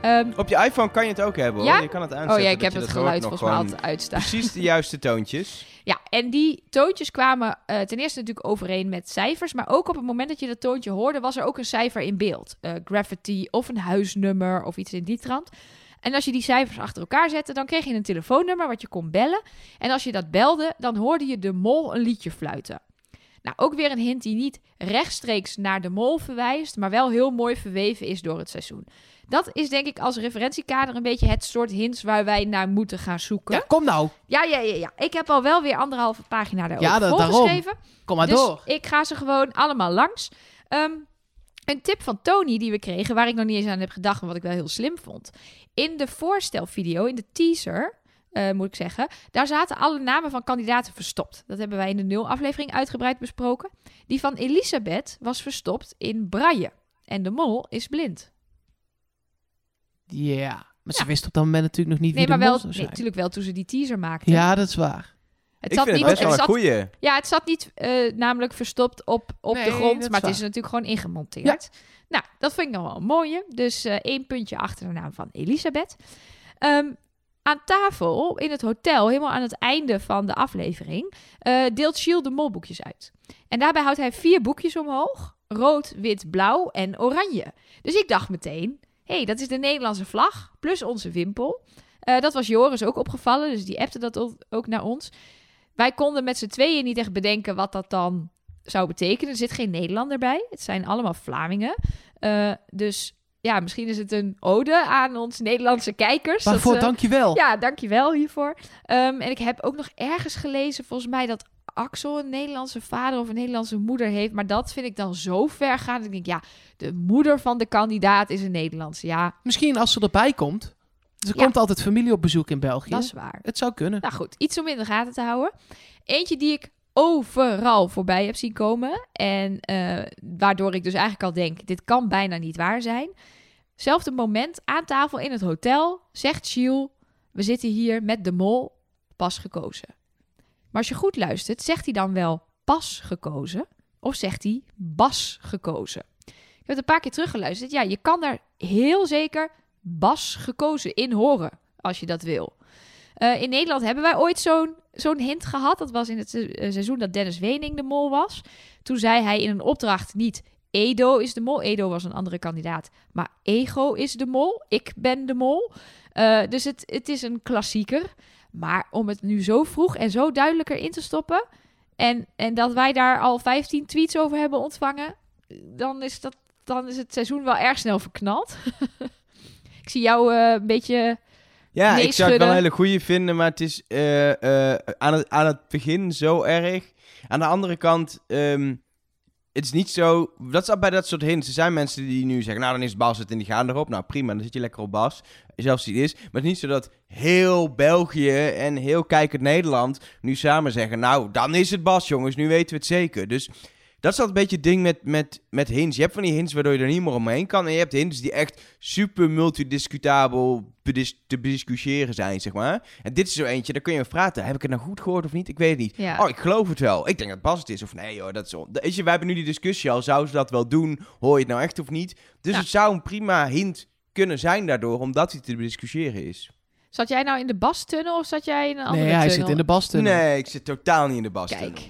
Ehm, Op je iPhone kan je het ook hebben hoor. Ja? Je kan het aanzetten. oh ja, ik heb het geluid volgens mij altijd uitstaan. Precies de juiste toontjes. Ja, en die toontjes kwamen eh, ten eerste natuurlijk overeen met cijfers. Maar ook op het moment dat je dat toontje hoorde, was er ook een cijfer in beeld. Uh, graffiti of een huisnummer of iets in die trant. En als je die cijfers achter elkaar zette, dan kreeg je een telefoonnummer wat je kon bellen. En als je dat belde, dan hoorde je de mol een liedje fluiten. Nou, ook weer een hint die niet rechtstreeks naar de mol verwijst, maar wel heel mooi verweven is door het seizoen. Dat is denk ik als referentiekader een beetje het soort hints waar wij naar moeten gaan zoeken. Ja, kom nou. Ja, ja, ja, ja. Ik heb al wel weer anderhalve pagina daarover Ja, daarom. Kom maar dus door. ik ga ze gewoon allemaal langs. Ehm, een tip van Tony die we kregen, waar ik nog niet eens aan heb gedacht, maar wat ik wel heel slim vond. In de voorstelvideo, in de teaser, eh, moet ik zeggen, daar zaten alle namen van kandidaten verstopt. Dat hebben wij in de nul aflevering uitgebreid besproken. Die van Elisabeth was verstopt in braille. En de mol is blind. Ja. Maar ze wist op dat moment natuurlijk nog niet Nee, wie maar de mol wel, zou nee, natuurlijk wel toen ze die teaser maakten. ja, dat is waar. het Ik zat vind het niet, best wel het zat goeie. Ja, het zat niet eh, namelijk verstopt op, op Nee, de grond, maar het is natuurlijk gewoon ingemonteerd. Nou, dat vind ik nog wel een mooie. Dus eh, één puntje achter de naam van Elisabeth. Ehm, aan tafel in het hotel, helemaal aan het einde van de aflevering, eh, deelt Gilles de molboekjes uit. En daarbij houdt hij vier boekjes omhoog. Rood, wit, blauw en oranje. Dus ik dacht meteen, hé, hey, dat is de Nederlandse vlag plus onze wimpel. Eh, dat was Joris ook opgevallen, dus die appte dat ook- ook naar ons. Wij konden met z'n tweeën niet echt bedenken wat dat dan zou betekenen. Er zit geen Nederlander bij. Het zijn allemaal Vlamingen. Eh, dus ja, misschien is het een ode aan ons Nederlandse kijkers. dat Waarvoor ze- dankjewel. Ja, dankjewel hiervoor. Ehm, en ik heb ook nog ergens gelezen, volgens mij, dat Axel een Nederlandse vader of een Nederlandse moeder heeft. Maar dat vind ik dan zo ver gaan. Dat ik denk, ja, de moeder van de kandidaat is een Nederlandse. Ja, Misschien als ze erbij komt. Er Ja. komt altijd familie op bezoek in België. dat is waar. Het zou kunnen. Nou goed, iets om in de gaten te houden. Eentje die ik overal voorbij heb zien komen. En eh, waardoor ik dus eigenlijk al denk, dit kan bijna niet waar zijn. Zelfde moment aan tafel in het hotel zegt Gilles, we zitten hier met de mol, pas gekozen. Maar als je goed luistert, zegt hij dan wel pas gekozen? Of zegt hij bas gekozen? Ik heb het een paar keer teruggeluisterd. Ja, je kan daar heel zeker bas gekozen in horen, als je dat wil. Eh, in Nederland hebben wij ooit zo'n hint gehad. Dat was in het eh, seizoen dat Dennis Wening de mol was. Toen zei hij in een opdracht niet Edo is de mol. Edo was een andere kandidaat. Maar Ego is de mol. Ik ben de mol. Eh, dus het, het is een klassieker. Maar om het nu zo vroeg en zo duidelijker in te stoppen... en, en dat wij daar al 15 tweets over hebben ontvangen... dan is, dat, dan is het seizoen wel erg snel verknald. Ik zie jou een beetje... Ja, Nee ik zou het wel een hele goede vinden, maar het is eh, eh, aan, het, aan het begin zo erg. Aan de andere kant, ehm, het is niet zo... Dat is al bij dat soort hints. Er zijn mensen die nu zeggen, nou dan is het Bas het en die gaan erop. Nou prima, dan zit je lekker op Bas. Zelfs die is. Maar het is niet zo dat heel België en heel kijkend Nederland nu samen zeggen... Nou, dan is het Bas jongens, nu weten we het zeker. Dus... Dat is altijd een beetje het ding met, met, met hints. Je hebt van die hints waardoor je er niet meer omheen kan. En je hebt hints die echt super multidiscutabel bedis- te bediscussiëren zijn, zeg maar. En dit is zo eentje, daar kun je over praten. Heb ik het nou goed gehoord of niet? Ik weet het niet. Ja. Oh, ik geloof het wel. Ik denk dat Bas het is. Of nee hoor, dat is... on- Weet je, wij hebben nu die discussie al. Zouden ze dat wel doen? Hoor je het nou echt of niet? Dus Ja. het zou een prima hint kunnen zijn daardoor, omdat hij te discussiëren is. Zat jij nou in de bastunnel of zat jij in een andere Nee, hij tunnel? zit in de basten. Nee, ik zit totaal niet in de Bas. Kijk.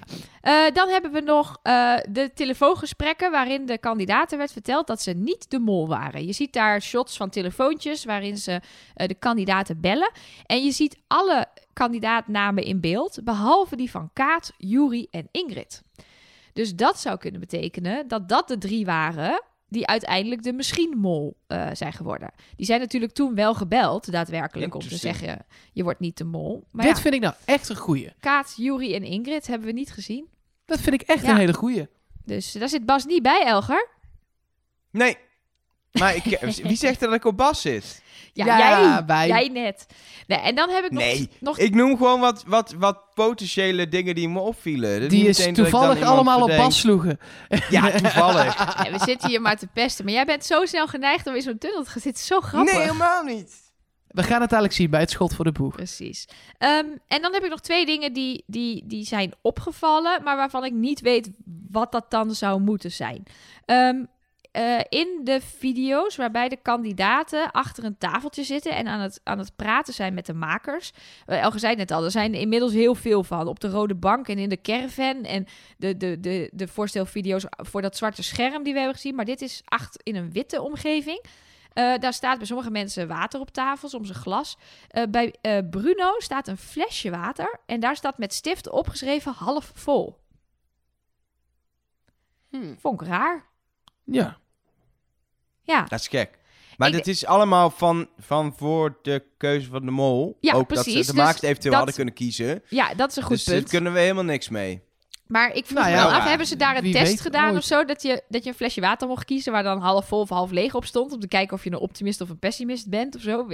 Eh, dan hebben we nog eh, de telefoongesprekken waarin de kandidaten werd verteld dat ze niet de mol waren. Je ziet daar shots van telefoontjes waarin ze eh, de kandidaten bellen. En je ziet alle kandidaatnamen in beeld, behalve die van Kaat, Juri en Ingrid. Dus dat zou kunnen betekenen dat dat de drie waren die uiteindelijk de misschien mol zijn geworden. Die zijn natuurlijk toen wel gebeld, daadwerkelijk, om te zeggen, je wordt niet de mol. Maar Dit ja, vind ik nou echt een goeie. Kaat, Juri en Ingrid hebben we niet gezien. Dat vind ik echt Ja. een hele goeie. Dus daar zit Bas niet bij, Elger. Nee. Maar ik, wie zegt er dat ik op Bas zit? Ja, Ja, jij. wij. Jij net. Nee, en dan heb ik nog... Nee, nog Ik noem gewoon wat, wat, wat potentiële dingen die me opvielen. Dat Die is toevallig allemaal op. Bas sloegen. Ja, toevallig. We zitten hier maar te pesten. Maar jij bent zo snel geneigd om in zo'n tunnel te gaan zitten. Zo grappig. Nee, helemaal niet. We gaan het eigenlijk zien bij het schot voor de boeg. Precies. Ehm, en dan heb ik nog twee dingen die, die, die zijn opgevallen, maar waarvan ik niet weet wat dat dan zou moeten zijn. Ehm, eh, in de video's waarbij de kandidaten achter een tafeltje zitten en aan het, aan het praten zijn met de makers. Uh, Elge zei het net al, er zijn inmiddels heel veel van. Op de rode bank en in de caravan en de, de, de, de voorstelvideo's voor dat zwarte scherm die we hebben gezien. Maar dit is acht in een witte omgeving. Uh, daar staat bij sommige mensen water op tafel, soms een glas. Uh, bij uh, Bruno staat een flesje water en daar staat met stift opgeschreven half vol. Hmm. Vond ik raar. Ja. Ja, Dat is gek. Maar Ik- dit is allemaal van, van voor de keuze van de mol. Ja, Ook dat precies. ze de Dus eventueel dat- hadden kunnen kiezen. ja dat is een goed dus daar punt. kunnen we helemaal niks mee. Maar ik vroeg Nou me wel af, ja, hebben ze daar een test weet gedaan ooit. of zo? Dat je, dat je een flesje water mocht kiezen waar dan half vol of half leeg op stond. Om te kijken of je een optimist of een pessimist bent of zo.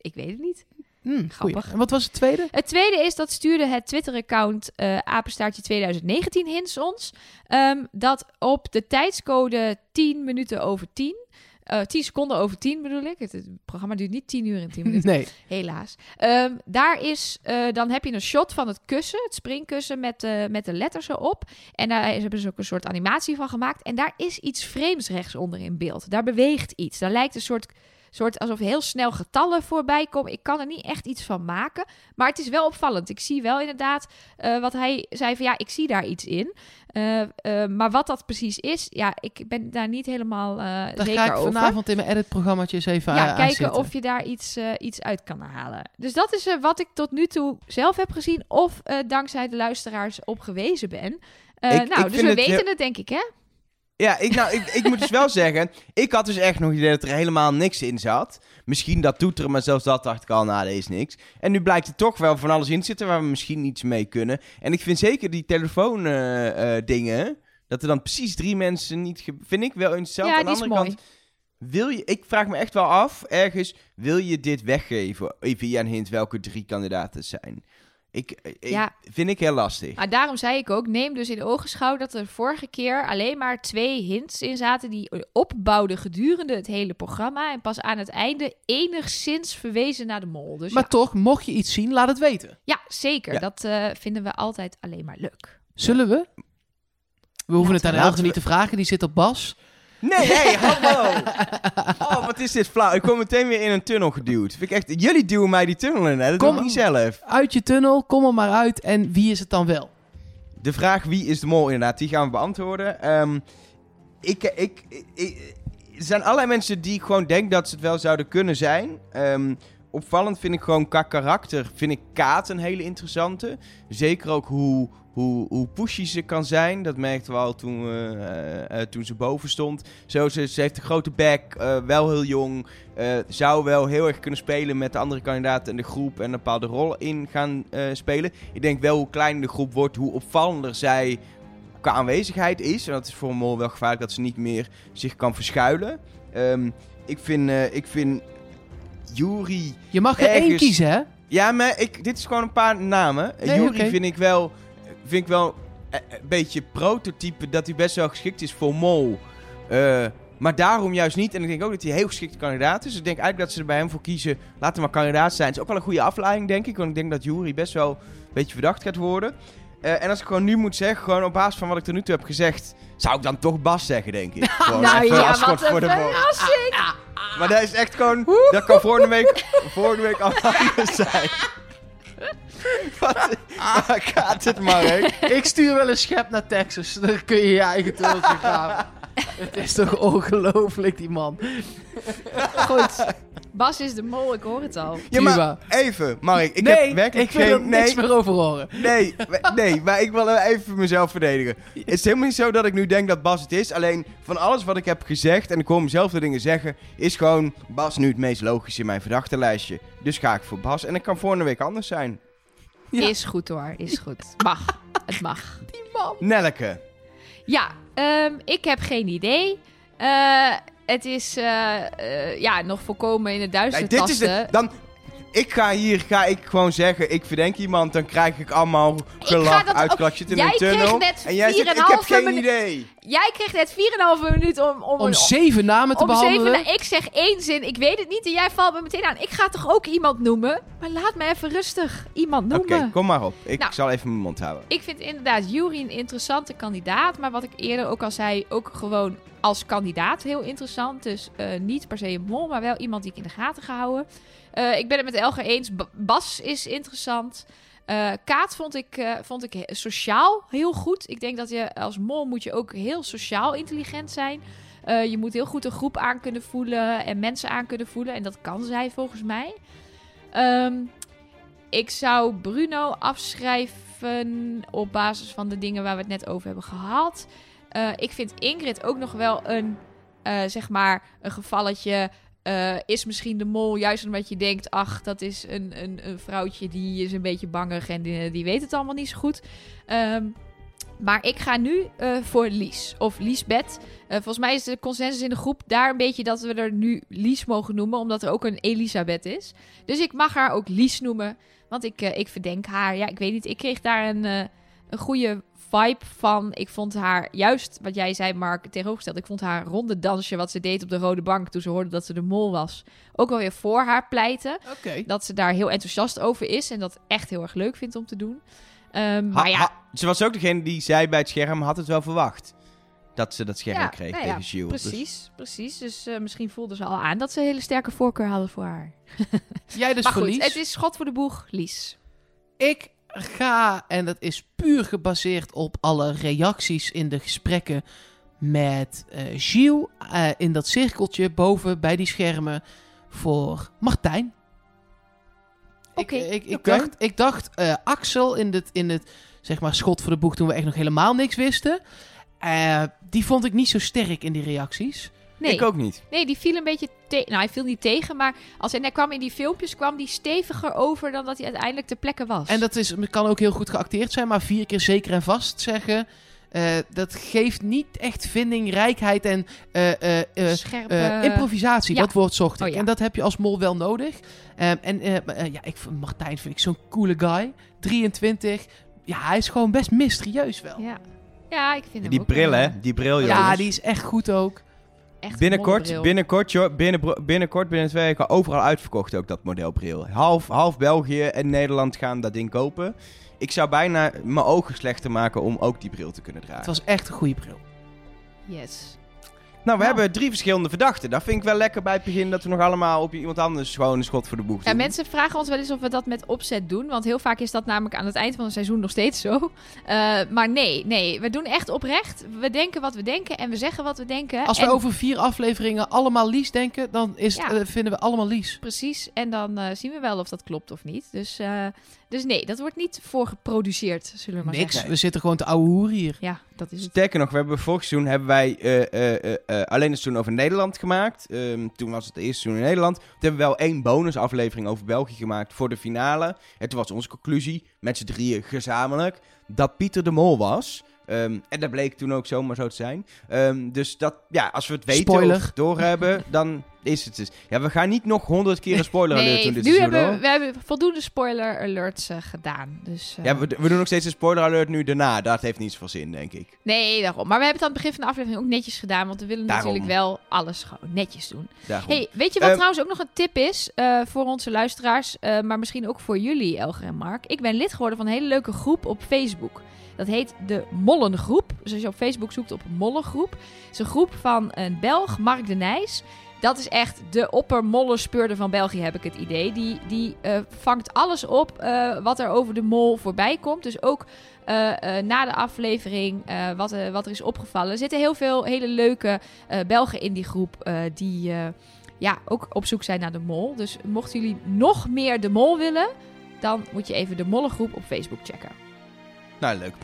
Ik weet het niet. Hmm, goeie. Grappig. En wat was het tweede? Het tweede is, dat stuurde het Twitter-account eh apenstaartje 2019 hints ons. ehm, dat op de tijdscode 10 minuten over 10... eh 10 seconden over 10 bedoel ik. Het, het programma duurt niet 10 uur en 10 minuten. Nee. Helaas. Ehm, daar is, eh, dan heb je een shot van het kussen, het springkussen met, de met de letters erop. En daar is- hebben ze ook een soort animatie van gemaakt. En daar is iets vreemds rechtsonder in beeld. Daar beweegt iets. Daar lijkt een soort, soort alsof heel snel getallen voorbij komen. Ik kan er niet echt iets van maken. Maar het is wel opvallend. Ik zie wel inderdaad eh, wat hij zei van ja, ik zie daar iets in. Eh, eh, maar wat dat precies is, ja, ik ben daar niet helemaal eh, Daar zeker ga ik over in mijn editprogrammaatje eens even ja, aan- kijken zitten. of je daar iets, iets uit kan halen. Dus dat is wat ik tot nu toe zelf heb gezien. Of dankzij de luisteraars op gewezen ben. Ik- nou, ik dus we het weten heel- het denk ik, hè? Ja, ik, nou, ik, ik moet dus wel zeggen, ik had dus echt nog het idee dat er helemaal niks in zat. Misschien dat toeteren, maar zelfs dat dacht ik al, nou, dat is niks. En nu blijkt er toch wel van alles in te zitten waar we misschien iets mee kunnen. En ik vind zeker die telefoon eh, eh, dingen, dat er dan precies drie mensen niet, vind ik wel interessant. ja, Aan de andere mooi. kant, wil je, ik vraag me echt wel af, ergens, wil je dit weggeven? Even via een hint welke drie kandidaten het zijn. Ik, ik, Ja. Vind ik heel lastig. Maar daarom zei ik ook, neem dus in ogenschouw dat er vorige keer alleen maar twee hints in zaten die opbouwden gedurende het hele programma. En pas aan het einde enigszins verwezen naar de mol. Dus Maar ja, toch, mocht je iets zien, laat het weten. ja, zeker. Ja. Dat eh, vinden we altijd alleen maar leuk. Zullen we? We hoeven het aan we- niet te vragen, die zit op Bas. Nee, hey, hallo! Oh, wat is dit flauw. Ik kom meteen weer in een tunnel geduwd. Vind ik echt, jullie duwen mij die tunnel in, hè? Dat Kom. doe ik niet zelf. Uit je tunnel, kom er maar uit. En wie is het dan wel? De vraag wie is de mol, inderdaad, die gaan we beantwoorden. Ehm, ik, ik, ik- er zijn allerlei mensen die ik gewoon denk dat ze het wel zouden kunnen zijn. Ehm, opvallend vind ik gewoon qua karakter, vind ik Kaat een hele interessante. Zeker ook hoe, hoe, hoe pushy ze kan zijn. Dat merkten we al toen, we, eh, eh, toen ze boven stond. Zo, ze, ze heeft een grote bek, eh, wel heel jong. eh, zou wel heel erg kunnen spelen met de andere kandidaten in de groep en een bepaalde rol in gaan eh, spelen. Ik denk wel hoe kleiner de groep wordt, hoe opvallender zij qua aanwezigheid is. En dat is voor een mol wel gevaarlijk dat ze niet meer zich kan verschuilen. Ehm, ik vind, eh ik vind Yuri... Je mag er één kiezen, hè? Ja, maar ik, dit is gewoon een paar namen. Eh, Nee, oké. vind ik wel, vind ik wel eh, een beetje prototype dat hij best wel geschikt is voor mol. Eh, maar daarom juist niet. En ik denk ook dat hij een heel geschikte kandidaat is. Dus ik denk eigenlijk dat ze er bij hem voor kiezen. Laat hem maar kandidaat zijn. Het is ook wel een goede afleiding, denk ik. Want ik denk dat Yuri best wel een beetje verdacht gaat worden. Eh, en als ik gewoon nu moet zeggen, gewoon op basis van wat ik tot nu toe heb gezegd, zou ik dan toch Bas zeggen, denk ik. Gewoon nou even ja, als wat schot een voor de verrassing! Maar dat is echt gewoon, dat kan volgende week, volgende week al anders zijn. Wat, waar gaat het, Mark? Ik stuur wel een schep naar Texas. Dan kun je je eigen tunneltje graven. Het is toch ongelooflijk, die man. Goed. Bas is de mol, ik hoor het al. Ja, maar even, Mark. Ik nee, heb werkelijk ik wil er geen... niks meer over horen. nee, nee, maar ik wil even mezelf verdedigen. Het is helemaal niet zo dat ik nu denk dat Bas het is. Alleen van alles wat ik heb gezegd, en ik hoor mezelf de dingen zeggen, is gewoon Bas nu het meest logisch in mijn verdachtenlijstje. Dus ga ik voor Bas. En het kan volgende week anders zijn. Ja. Is goed hoor, is goed. Mag. Het mag. Nelke. Ja, ehm, ik heb geen idee. Eh, het is eh, eh, ja, nog volkomen in het duister Nee, dit is de, dan, ik ga hier ga ik gewoon zeggen, ik verdenk iemand, dan krijg ik allemaal gelach, uitklak, zit in Jij een kreeg tunnel. net en jij zegt, ik 4,5 heb geen idee. jij kreeg net 4,5 minuut om... Om, Om zeven namen te om behandelen. zeven, ik zeg één zin, ik weet het niet en jij valt me meteen aan. Ik ga toch ook iemand noemen? Maar laat me even rustig iemand Oké, noemen. kom maar op. Ik Nou. zal even mijn mond houden. Ik vind inderdaad Jury een interessante kandidaat. Maar wat ik eerder ook al zei, ook gewoon als kandidaat heel interessant. Dus eh, niet per se een mol, maar wel iemand die ik in de gaten ga houden. Eh, ik ben het met Elger eens. Ba- Bas is interessant. Eh, Kaat vond ik, eh, vond ik sociaal heel goed. Ik denk dat je als mol moet je ook heel sociaal intelligent zijn. Eh, je moet heel goed een groep aan kunnen voelen en mensen aan kunnen voelen. En dat kan zij volgens mij. Ehm, ik zou Bruno afschrijven op basis van de dingen waar we het net over hebben gehad. Eh, ik vind Ingrid ook nog wel een, zeg maar, een gevalletje. Eh, is misschien de mol juist omdat je denkt, ach, dat is een, een, een vrouwtje die is een beetje bangig en die, die weet het allemaal niet zo goed. Ehm, maar ik ga nu eh, voor Lies of Liesbeth. Eh, volgens mij is de consensus in de groep daar een beetje dat we er nu Lies mogen noemen, omdat er ook een Elisabeth is. Dus ik mag haar ook Lies noemen, want ik, ik verdenk haar. Ja, ik weet niet, ik kreeg daar een, een goede vibe van. Ik vond haar, juist wat jij zei, Mark, tegenovergesteld. Ik vond haar ronde dansje wat ze deed op de rode bank toen ze hoorde dat ze de mol was, ook wel weer voor haar pleiten. Oké. Dat ze daar heel enthousiast over is en dat echt heel erg leuk vindt om te doen. Ehm, Ha- maar ja, ha- ze was ook degene die zei bij het scherm, had het wel verwacht. Dat ze dat scherm Ja, kreeg nou tegen. Dus- Precies, precies. Dus eh, misschien voelden ze al aan dat ze een hele sterke voorkeur hadden voor haar. Jij dus maar goed, Lies. het is schot voor de boeg, Lies. Ik ga, en dat is puur gebaseerd op alle reacties in de gesprekken met eh Gilles eh, in dat cirkeltje boven bij die schermen voor Martijn. Ik- Oké, Ik, ik, oké. dacht, ik dacht eh, Axel in het, in het zeg maar, schot voor de boeg toen we echt nog helemaal niks wisten. Die vond ik niet zo sterk in die reacties. Nee, Ik ook niet. nee, die viel een beetje tegen. Nou, hij viel niet tegen, maar als hij, hij kwam in die filmpjes, kwam die steviger over dan dat hij uiteindelijk ter plekke was. En dat is, kan ook heel goed geacteerd zijn, maar vier keer zeker en vast zeggen. eh, dat geeft niet echt vindingrijkheid en eh, eh, eh, Scherpe... eh, improvisatie. ja. Dat woord zocht ik. Oh, ja. En dat heb je als mol wel nodig. Ehm, en ja, ik, Martijn vind ik zo'n coole guy. 23. Ja, hij is gewoon best mysterieus wel. Ja, ja. ja, ik vind hem Die ook bril, hè? Die bril, jongens. die is echt goed ook. Echt Binnenkort, binnenkort, joh, binnen, binnenkort, binnen twee weken, overal uitverkocht ook dat modelbril. Half, half België en Nederland gaan dat ding kopen. Ik zou bijna mijn ogen slechter maken om ook die bril te kunnen dragen. Het was echt een goede bril. Yes. Nou, we hebben drie verschillende verdachten. Dat vind ik wel lekker bij het begin dat we nog allemaal op iemand anders gewoon een schot voor de boeg Ja, doen. mensen vragen ons wel eens of we dat met opzet doen. Want heel vaak is dat namelijk aan het eind van het seizoen nog steeds zo. Eh, maar nee, nee, we doen echt oprecht. We denken wat we denken en we zeggen wat we denken. Als we En- over vier afleveringen allemaal Lies denken, dan is, Ja. eh, vinden we allemaal Lies. Precies, en dan eh, zien we wel of dat klopt of niet. Dus, eh, dus nee, dat wordt niet voorgeproduceerd, zullen we maar Niks. zeggen. We zitten gewoon te ouwe hoeren hier. Ja, dat is het. Sterker nog, we hebben vorig seizoen hebben wij eh, eh, eh, eh, alleen een seizoen over Nederland gemaakt. Ehm, toen was het de eerste seizoen in Nederland. Toen hebben we wel één bonusaflevering over België gemaakt voor de finale. En toen was onze conclusie, met z'n drieën gezamenlijk, dat Pieter de Mol was. Ehm, en dat bleek toen ook zomaar zo te zijn. Ehm, dus dat, ja, als we het weten Spoiler. of doorhebben, dan is het dus. Ja, we gaan niet nog honderd keer een spoiler alert Nee, doen dit nu seizoen, hebben hoor. we, hebben voldoende spoiler alerts eh, gedaan. Dus, eh, Ja, we, we doen nog steeds een spoiler alert nu daarna. Dat heeft niet zoveel zin, denk ik. Nee, daarom. Maar we hebben het aan het begin van de aflevering ook netjes gedaan. Want we willen Daarom. natuurlijk wel alles gewoon netjes doen. Daarom. Hey, weet je wat Ehm, trouwens ook nog een tip is eh, voor onze luisteraars, eh, maar misschien ook voor jullie, Elger en Mark? Ik ben lid geworden van een hele leuke groep op Facebook. Dat heet de Mollengroep. Dus als je op Facebook zoekt op Mollengroep. Het is een groep van een Belg, Mark de Nijs. Dat is echt de oppermollenspeurder van België, heb ik het idee. Die, die eh, vangt alles op eh, wat er over de mol voorbij komt. Dus ook eh, na de aflevering wat, wat er is opgevallen. Er zitten heel veel hele leuke Belgen in die groep die ja, ook op zoek zijn naar de mol. Dus mochten jullie nog meer de mol willen, dan moet je even de mollengroep op Facebook checken. Nou, leuk.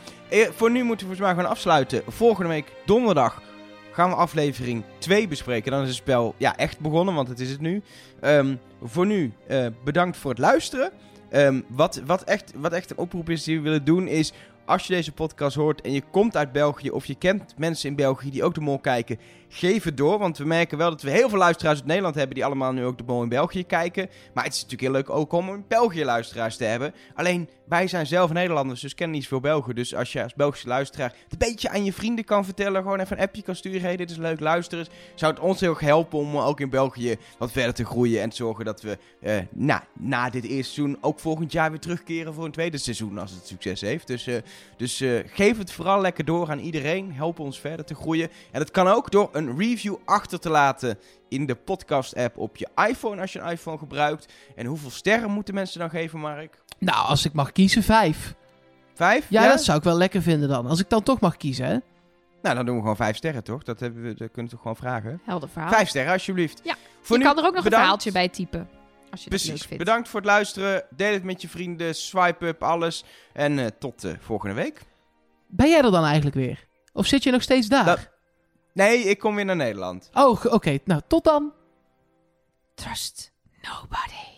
Voor nu moeten we volgens mij gaan afsluiten. Volgende week, donderdag, gaan we aflevering 2 bespreken. Dan is het spel ja, echt begonnen, want het is het nu. Ehm, voor nu, eh, bedankt voor het luisteren. Ehm, wat, wat, echt, wat echt een oproep is die we willen doen is... Als je deze podcast hoort en je komt uit België of je kent mensen in België die ook de mol kijken, geef het door. Want we merken wel dat we heel veel luisteraars uit Nederland hebben die allemaal nu ook de mol in België kijken. Maar het is natuurlijk heel leuk ook om in België luisteraars te hebben. Alleen wij zijn zelf Nederlanders, dus kennen niet zoveel Belgen. Dus als je als Belgische luisteraar het een beetje aan je vrienden kan vertellen, gewoon even een appje kan sturen. Hey, dit is leuk, luister eens. Zou het ons heel erg helpen om ook in België wat verder te groeien en te zorgen dat we eh, nou, na dit eerste seizoen ook volgend jaar weer terugkeren voor een tweede seizoen als het succes heeft. Dus, eh, dus eh, geef het vooral lekker door aan iedereen. Help ons verder te groeien. En dat kan ook door een review achter te laten in de podcast-app op je iPhone als je een iPhone gebruikt. En hoeveel sterren moeten mensen dan geven, Mark? Nou, als ik mag kiezen, vijf. Vijf? Ja, dat zou ik wel lekker vinden dan. Als ik dan toch mag kiezen, hè? Nou, dan doen we gewoon vijf sterren, toch? Dat, hebben we, dat kunnen we toch gewoon vragen? Helder verhaal. Vijf sterren, alsjeblieft. Ja, Voor je nu, kan er ook nog bedankt. een verhaaltje bij typen. Als je dat leuk Precies. vindt. Bedankt voor het luisteren. Deel het met je vrienden. Swipe up, alles. En eh, tot eh, volgende week. Ben jij er dan eigenlijk weer? Of zit je nog steeds daar? Dat- Nee, ik kom weer naar Nederland. Oh, oké. Nou, tot dan. Trust nobody.